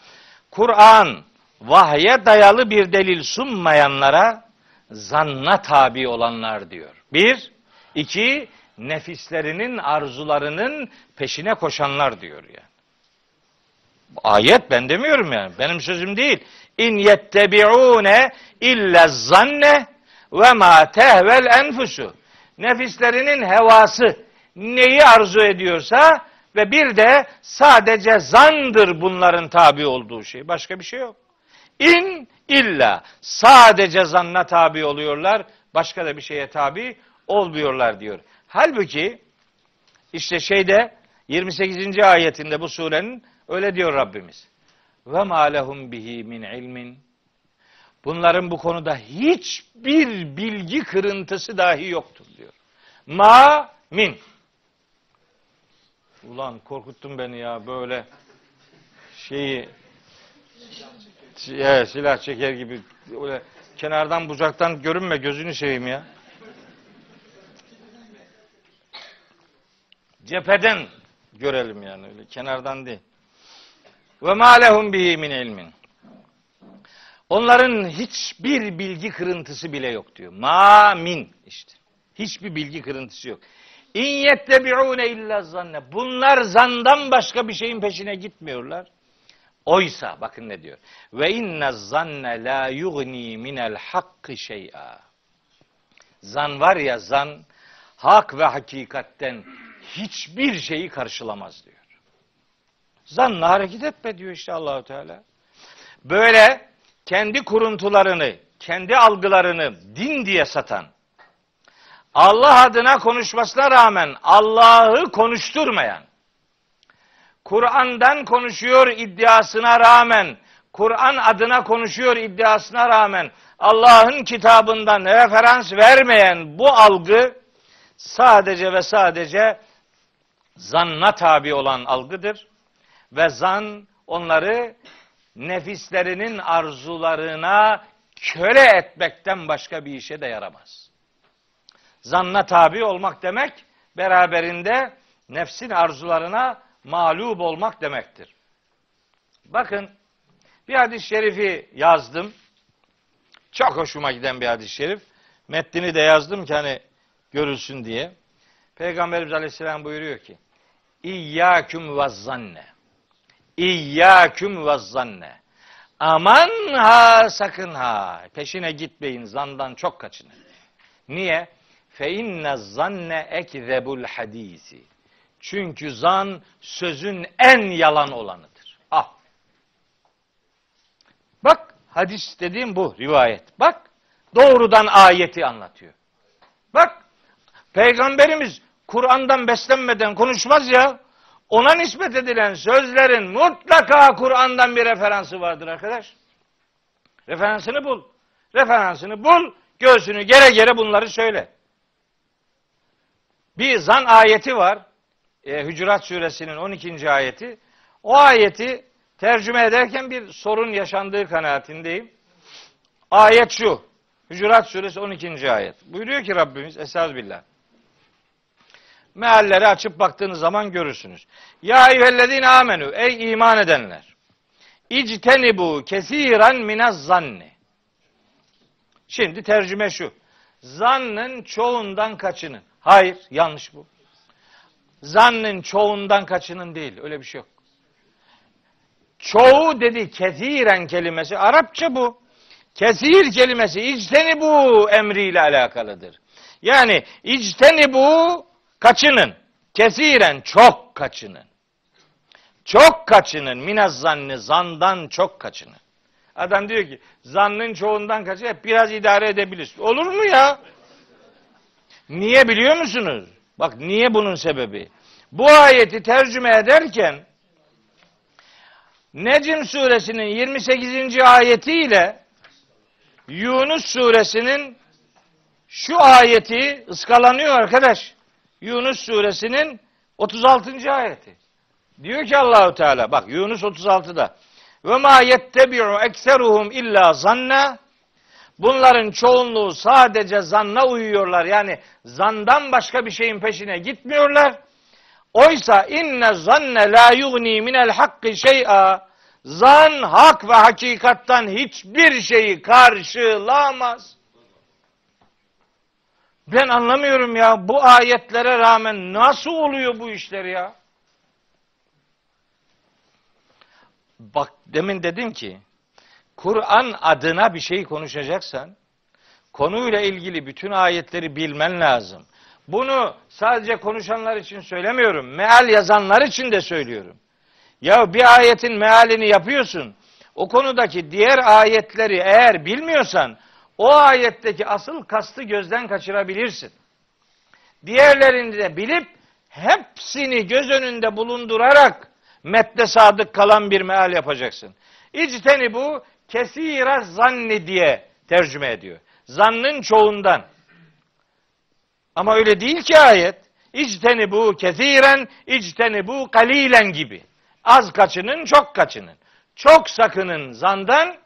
Kur'an vahye dayalı bir delil sunmayanlara zanna tabi olanlar diyor. Bir, iki, nefislerinin arzularının peşine koşanlar diyor yani. Ayet ben demiyorum yani. Benim sözüm değil. İn yettebi'une illa zanne ve ma tehvel enfusu. Nefislerinin hevası neyi arzu ediyorsa ve bir de sadece zandır bunların tabi olduğu şey. Başka bir şey yok. İn illa sadece zanna tabi oluyorlar. Başka da bir şeye tabi olmuyorlar diyor. Halbuki işte şeyde 28. ayetinde bu surenin öyle diyor Rabbimiz. Ve ma lehum bihi min ilmin. Bunların bu konuda hiçbir bilgi kırıntısı dahi yoktur diyor. Ma min. Ulan korkuttun beni ya böyle şeyi evet, silah çeker gibi öyle kenardan bucaktan görünme gözünü seveyim ya. Cepheden görelim yani öyle kenardan değil. Ve ma lehum bihi min ilmin. Onların hiçbir bilgi kırıntısı bile yok diyor. Ma min işte. Hiçbir bilgi kırıntısı yok. İn yettebi'une illa zanne. Bunlar zandan başka bir şeyin peşine gitmiyorlar. Oysa bakın ne diyor. Ve inne zanne la yugni minel hakkı şey'a. Zan var ya zan hak ve hakikatten hiçbir şeyi karşılamaz diyor. Zanla hareket etme diyor işte Allahu Teala. Böyle kendi kuruntularını, kendi algılarını din diye satan, Allah adına konuşmasına rağmen Allah'ı konuşturmayan, Kur'an'dan konuşuyor iddiasına rağmen, Kur'an adına konuşuyor iddiasına rağmen Allah'ın kitabından referans vermeyen bu algı sadece ve sadece zanna tabi olan algıdır ve zan onları nefislerinin arzularına köle etmekten başka bir işe de yaramaz. Zanna tabi olmak demek beraberinde nefsin arzularına mağlup olmak demektir. Bakın bir hadis-i şerifi yazdım. Çok hoşuma giden bir hadis-i şerif. Metnini de yazdım ki hani görülsün diye. Peygamberimiz Aleyhisselam buyuruyor ki İyyâküm ve zanne İyyâküm ve zanne Aman ha sakın ha. Peşine gitmeyin. Zandan çok kaçının. Niye? Fe inne zanne ekzebul hadisi. Çünkü zan sözün en yalan olanıdır. Ah. Bak hadis dediğim bu rivayet. Bak doğrudan ayeti anlatıyor. Bak peygamberimiz Kur'an'dan beslenmeden konuşmaz ya. Ona nispet edilen sözlerin mutlaka Kur'an'dan bir referansı vardır arkadaş. Referansını bul. Referansını bul. Göğsünü gere gere bunları söyle. Bir zan ayeti var. E, Hücurat suresinin 12. ayeti. O ayeti tercüme ederken bir sorun yaşandığı kanaatindeyim. Ayet şu. Hücurat suresi 12. ayet. Buyuruyor ki Rabbimiz Estağfirullah. Mealleri açıp baktığınız zaman görürsünüz. Ya eyyühellezine amenü ey iman edenler. İctenibu kesiren minez zanni. Şimdi tercüme şu. Zannın çoğundan kaçının. Hayır, yanlış bu. Zannın çoğundan kaçının değil. Öyle bir şey yok. Çoğu dedi kesiren kelimesi. Arapça bu. Kesir kelimesi içteni bu emriyle alakalıdır. Yani içteni bu kaçının. Kesiren çok kaçının. Çok kaçının. Minaz zanni zandan çok kaçının. Adam diyor ki zannın çoğundan kaçı biraz idare edebiliriz. Olur mu ya? Niye biliyor musunuz? Bak niye bunun sebebi? Bu ayeti tercüme ederken Necm suresinin 28. ayetiyle Yunus suresinin şu ayeti ıskalanıyor arkadaş. Yunus suresinin 36. ayeti. Diyor ki Allahu Teala bak Yunus 36'da ve ma yettebi'u ekseruhum illa zanna Bunların çoğunluğu sadece zanna uyuyorlar. Yani zandan başka bir şeyin peşine gitmiyorlar. Oysa inne zanne la yugni minel hakkı şey'a. Zan hak ve hakikattan hiçbir şeyi karşılamaz. Ben anlamıyorum ya bu ayetlere rağmen nasıl oluyor bu işler ya? Bak demin dedim ki Kur'an adına bir şey konuşacaksan konuyla ilgili bütün ayetleri bilmen lazım. Bunu sadece konuşanlar için söylemiyorum. Meal yazanlar için de söylüyorum. Ya bir ayetin mealini yapıyorsun. O konudaki diğer ayetleri eğer bilmiyorsan o ayetteki asıl kastı gözden kaçırabilirsin. Diğerlerini de bilip hepsini göz önünde bulundurarak metne sadık kalan bir meal yapacaksın. İcteni bu kesire zanni diye tercüme ediyor. Zannın çoğundan. Ama öyle değil ki ayet. İcteni bu kesiren, içteni bu kalilen gibi. Az kaçının, çok kaçının. Çok sakının zandan.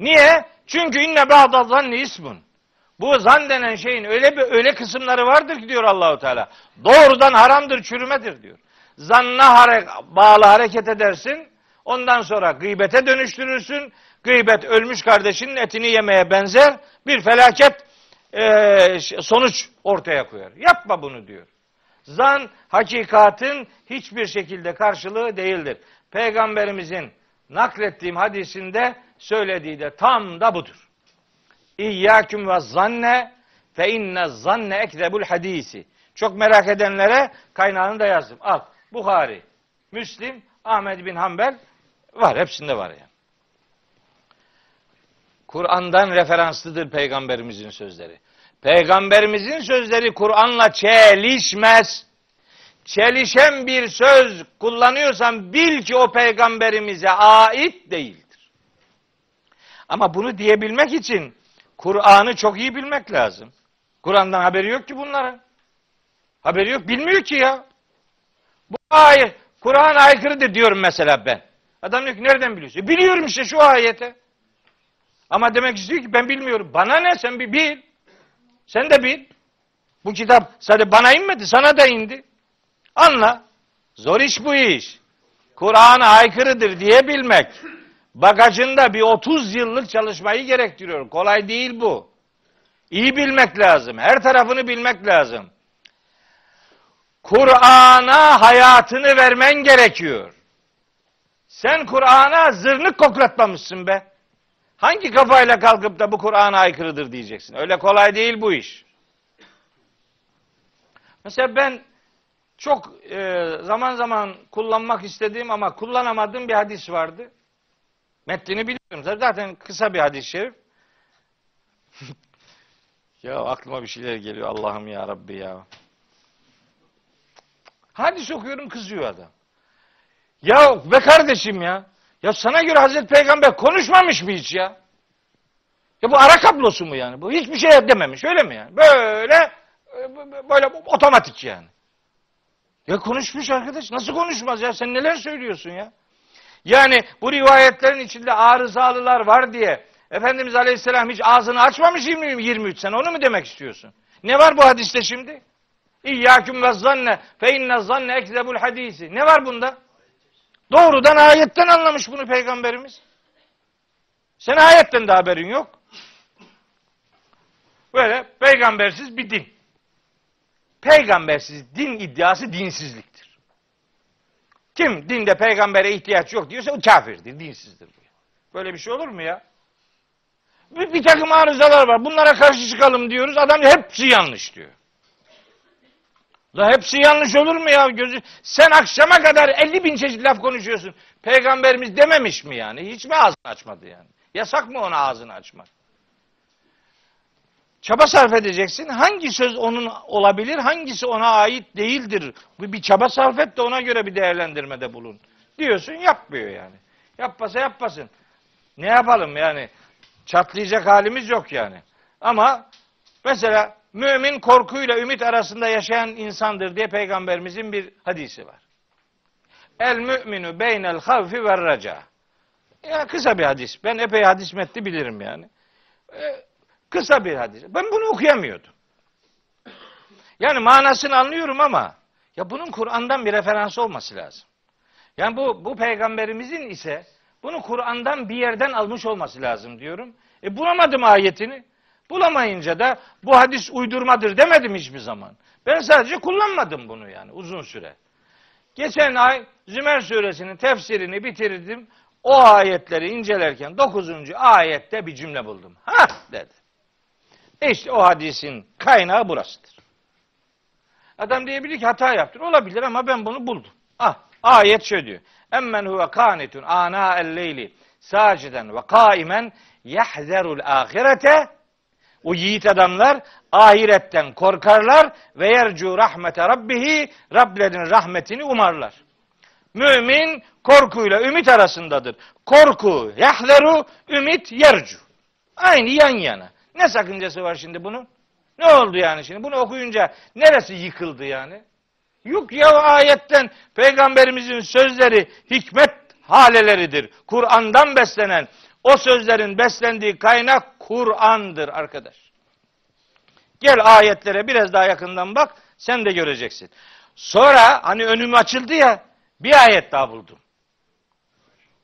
Niye? Çünkü inne ba'da zanni ismun. Bu zan denen şeyin öyle bir öyle kısımları vardır ki diyor Allahu Teala. Doğrudan haramdır, çürümedir diyor. Zanna hare, bağlı hareket edersin. Ondan sonra gıybete dönüştürürsün. Gıybet ölmüş kardeşinin etini yemeye benzer bir felaket e, sonuç ortaya koyar. Yapma bunu diyor. Zan hakikatin hiçbir şekilde karşılığı değildir. Peygamberimizin naklettiğim hadisinde söylediği de tam da budur. İyyâküm ve zanne fe inne zanne ekzebul hadisi. Çok merak edenlere kaynağını da yazdım. Al. Bukhari, Müslim, Ahmed bin Hanbel var. Hepsinde var yani. Kur'an'dan referanslıdır peygamberimizin sözleri. Peygamberimizin sözleri Kur'an'la çelişmez. Çelişen bir söz kullanıyorsan bil ki o peygamberimize ait değildir. Ama bunu diyebilmek için Kur'an'ı çok iyi bilmek lazım. Kur'an'dan haberi yok ki bunların. Haberi yok, bilmiyor ki ya. Bu ayet Kur'an aykırıdır diyorum mesela ben. Adam diyor ki nereden biliyorsun? E, biliyorum işte şu ayete. Ama demek istiyor ki ben bilmiyorum. Bana ne sen bir bil. Sen de bil. Bu kitap sadece bana inmedi sana da indi. Anla. Zor iş bu iş. Kur'an'a aykırıdır diye bilmek. Bagajında bir 30 yıllık çalışmayı gerektiriyor. Kolay değil bu. İyi bilmek lazım. Her tarafını bilmek lazım. Kur'an'a hayatını vermen gerekiyor. Sen Kur'an'a zırnık koklatmamışsın be. Hangi kafayla kalkıp da bu Kur'an'a aykırıdır diyeceksin. Öyle kolay değil bu iş. Mesela ben çok e, zaman zaman kullanmak istediğim ama kullanamadığım bir hadis vardı. Metnini biliyorum. Zaten kısa bir hadis-i şerif. ya aklıma bir şeyler geliyor Allah'ım ya Rabbi ya. Hadis okuyorum kızıyor adam. Ya be kardeşim ya. Ya sana göre Hazreti Peygamber konuşmamış mı hiç ya? Ya bu ara kablosu mu yani? Bu hiçbir şey dememiş öyle mi yani? Böyle böyle otomatik yani. Ya konuşmuş arkadaş. Nasıl konuşmaz ya? Sen neler söylüyorsun ya? Yani bu rivayetlerin içinde arızalılar var diye Efendimiz Aleyhisselam hiç ağzını açmamış 20, 23 sene. Onu mu demek istiyorsun? Ne var bu hadiste şimdi? İyyâküm ve zanne fe inne zanne ekzebul hadisi. Ne var bunda? Doğrudan ayetten anlamış bunu peygamberimiz. Sen ayetten de haberin yok. Böyle peygambersiz bir din. Peygambersiz din iddiası dinsizliktir. Kim dinde peygambere ihtiyaç yok diyorsa o kafirdir, dinsizdir. Böyle bir şey olur mu ya? Bir, bir takım arızalar var. Bunlara karşı çıkalım diyoruz. Adam hepsi yanlış diyor. La hepsi yanlış olur mu ya? Gözü, sen akşama kadar 50 bin çeşit laf konuşuyorsun. Peygamberimiz dememiş mi yani? Hiç mi ağzını açmadı yani? Yasak mı ona ağzını açmak? Çaba sarf edeceksin. Hangi söz onun olabilir, hangisi ona ait değildir? Bir, çaba sarf et de ona göre bir değerlendirmede bulun. Diyorsun yapmıyor yani. Yapmasa yapmasın. Ne yapalım yani? Çatlayacak halimiz yok yani. Ama mesela mümin korkuyla ümit arasında yaşayan insandır diye peygamberimizin bir hadisi var. El müminu beynel havfi ve raca. Yani kısa bir hadis. Ben epey hadis metni bilirim yani. Ee, kısa bir hadis. Ben bunu okuyamıyordum. Yani manasını anlıyorum ama ya bunun Kur'an'dan bir referans olması lazım. Yani bu bu peygamberimizin ise bunu Kur'an'dan bir yerden almış olması lazım diyorum. E bulamadım ayetini. Bulamayınca da bu hadis uydurmadır demedim hiçbir zaman. Ben sadece kullanmadım bunu yani uzun süre. Geçen ay Zümer suresinin tefsirini bitirdim. O ayetleri incelerken 9. ayette bir cümle buldum. Ha dedi. İşte o hadisin kaynağı burasıdır. Adam diyebilir ki hata yaptın. Olabilir ama ben bunu buldum. Ah ayet şöyle diyor. Emmen huve kanitun ana el leyli saciden ve kaimen yahzerul ahirete o yiğit adamlar ahiretten korkarlar ve yercu rahmete rabbihi Rablerinin rahmetini umarlar. Mümin korkuyla ümit arasındadır. Korku yahleru, ümit yercu. Aynı yan yana. Ne sakıncası var şimdi bunun? Ne oldu yani şimdi? Bunu okuyunca neresi yıkıldı yani? Yok ya ayetten peygamberimizin sözleri hikmet haleleridir. Kur'an'dan beslenen o sözlerin beslendiği kaynak Kur'an'dır arkadaş. Gel ayetlere biraz daha yakından bak sen de göreceksin. Sonra hani önüm açıldı ya bir ayet daha buldum.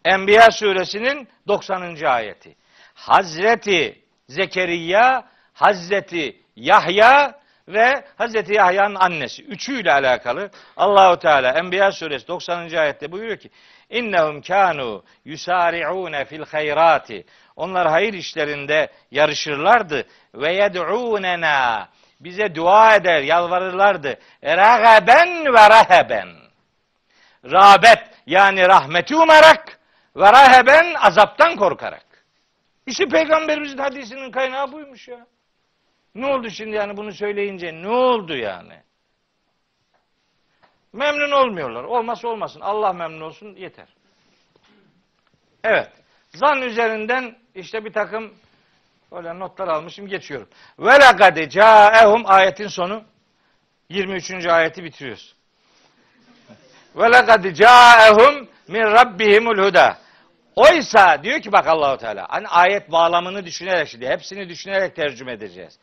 Enbiya suresinin 90. ayeti. Hazreti Zekeriya, Hazreti Yahya ve Hazreti Yahya'nın annesi. Üçüyle alakalı Allahu Teala Enbiya suresi 90. ayette buyuruyor ki İnnehum kanu yusari'un fil hayrati. Onlar hayır işlerinde yarışırlardı ve yed'unena. Bize dua eder, yalvarırlardı. Ragaben ve raheben. Rağbet yani rahmeti umarak ve raheben azaptan korkarak. İşte peygamberimizin hadisinin kaynağı buymuş ya. Ne oldu şimdi yani bunu söyleyince ne oldu yani? Memnun olmuyorlar. Olmasa olmasın. Allah memnun olsun yeter. Evet. Zan üzerinden işte bir takım böyle notlar almışım geçiyorum. Ve lekad caehum ayetin sonu 23. ayeti bitiriyoruz. Ve lekad caehum min rabbihimul huda. Oysa diyor ki bak Allahu Teala hani ayet bağlamını düşünerek şimdi hepsini düşünerek tercüme edeceğiz.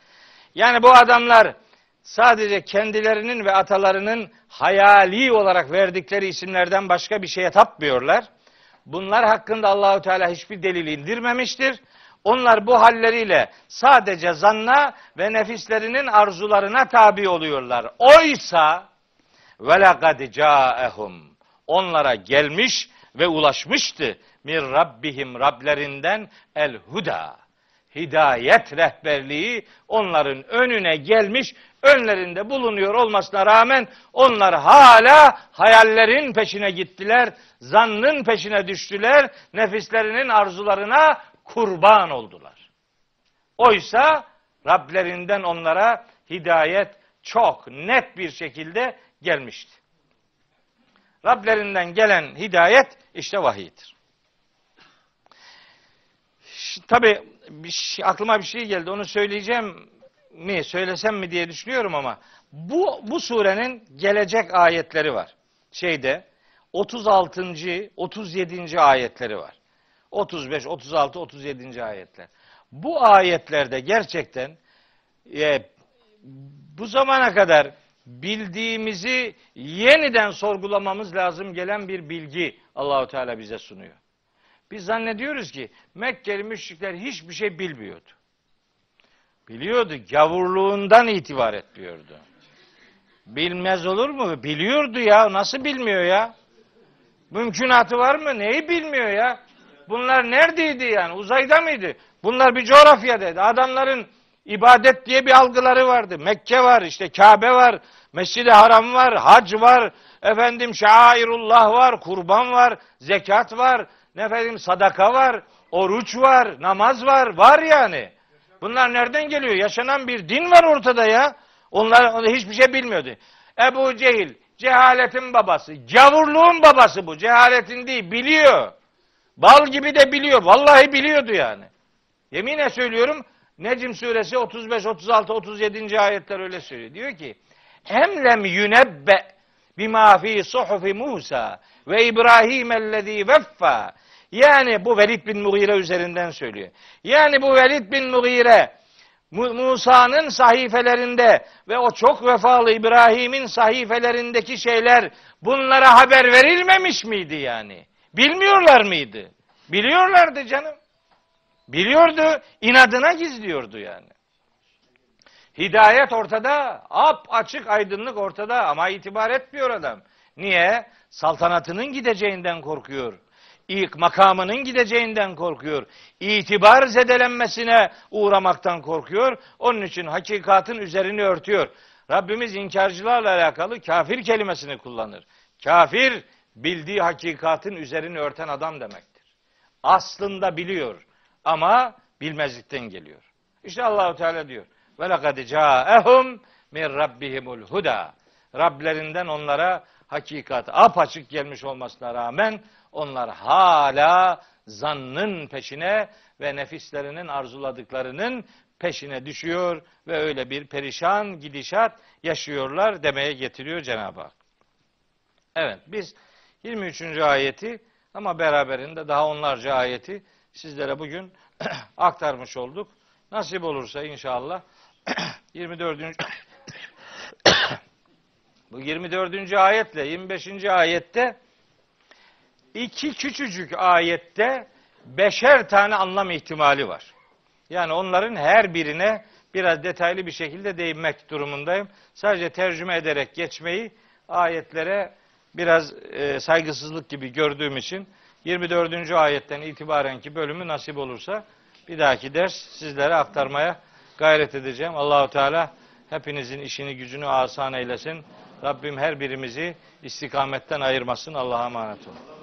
Yani bu adamlar sadece kendilerinin ve atalarının hayali olarak verdikleri isimlerden başka bir şeye tapmıyorlar. Bunlar hakkında Allahu Teala hiçbir delil indirmemiştir. Onlar bu halleriyle sadece zanna ve nefislerinin arzularına tabi oluyorlar. Oysa ve lekad caehum onlara gelmiş ve ulaşmıştı min rabbihim Rablerinden el huda hidayet rehberliği onların önüne gelmiş, önlerinde bulunuyor olmasına rağmen onlar hala hayallerin peşine gittiler, zannın peşine düştüler, nefislerinin arzularına kurban oldular. Oysa Rablerinden onlara hidayet çok net bir şekilde gelmişti. Rablerinden gelen hidayet işte vahiydir. Tabi şey, aklıma bir şey geldi onu söyleyeceğim. Mi söylesem mi diye düşünüyorum ama bu bu surenin gelecek ayetleri var. Şeyde 36. 37. ayetleri var. 35, 36, 37. ayetler. Bu ayetlerde gerçekten e, bu zamana kadar bildiğimizi yeniden sorgulamamız lazım gelen bir bilgi Allahu Teala bize sunuyor. Biz zannediyoruz ki Mekkeli müşrikler hiçbir şey bilmiyordu. Biliyordu. Gavurluğundan itibar etmiyordu. Bilmez olur mu? Biliyordu ya. Nasıl bilmiyor ya? Mümkünatı var mı? Neyi bilmiyor ya? Bunlar neredeydi yani? Uzayda mıydı? Bunlar bir coğrafyadaydı. Adamların ibadet diye bir algıları vardı. Mekke var, işte Kabe var, Mescid-i Haram var, hac var, efendim şairullah var, kurban var, zekat var, ne efendim sadaka var, oruç var, namaz var, var yani. Bunlar nereden geliyor? Yaşanan bir din var ortada ya. Onlar hiçbir şey bilmiyordu. Ebu Cehil, cehaletin babası, gavurluğun babası bu. Cehaletin değil, biliyor. Bal gibi de biliyor. Vallahi biliyordu yani. Yeminle söylüyorum Necm suresi 35, 36, 37. ayetler öyle söylüyor. Diyor ki Emlem yünebbe bima fi suhufi Musa ve İbrahim ellezî veffa. Yani bu Velid bin Mughire üzerinden söylüyor. Yani bu Velid bin Mughire Mu- Musa'nın sahifelerinde ve o çok vefalı İbrahim'in sahifelerindeki şeyler bunlara haber verilmemiş miydi yani? Bilmiyorlar mıydı? Biliyorlardı canım. Biliyordu, inadına gizliyordu yani. Hidayet ortada, ap açık aydınlık ortada ama itibar etmiyor adam. Niye? Saltanatının gideceğinden korkuyor. İlk makamının gideceğinden korkuyor. İtibar zedelenmesine uğramaktan korkuyor. Onun için hakikatin üzerini örtüyor. Rabbimiz inkarcılarla alakalı kafir kelimesini kullanır. Kafir bildiği hakikatin üzerini örten adam demektir. Aslında biliyor ama bilmezlikten geliyor. İşte Allahu Teala diyor. Ve lekad ca'ehum min rabbihimul huda. Rablerinden onlara hakikat apaçık gelmiş olmasına rağmen onlar hala zannın peşine ve nefislerinin arzuladıklarının peşine düşüyor ve öyle bir perişan gidişat yaşıyorlar demeye getiriyor Cenab-ı Hak. Evet biz 23. ayeti ama beraberinde daha onlarca ayeti sizlere bugün aktarmış olduk. Nasip olursa inşallah 24. bu 24. ayetle 25. ayette iki küçücük ayette beşer tane anlam ihtimali var. Yani onların her birine biraz detaylı bir şekilde değinmek durumundayım. Sadece tercüme ederek geçmeyi ayetlere biraz e, saygısızlık gibi gördüğüm için 24. ayetten itibarenki bölümü nasip olursa bir dahaki ders sizlere aktarmaya gayret edeceğim. Allahu Teala hepinizin işini gücünü asan eylesin. Rabbim her birimizi istikametten ayırmasın. Allah'a emanet olun.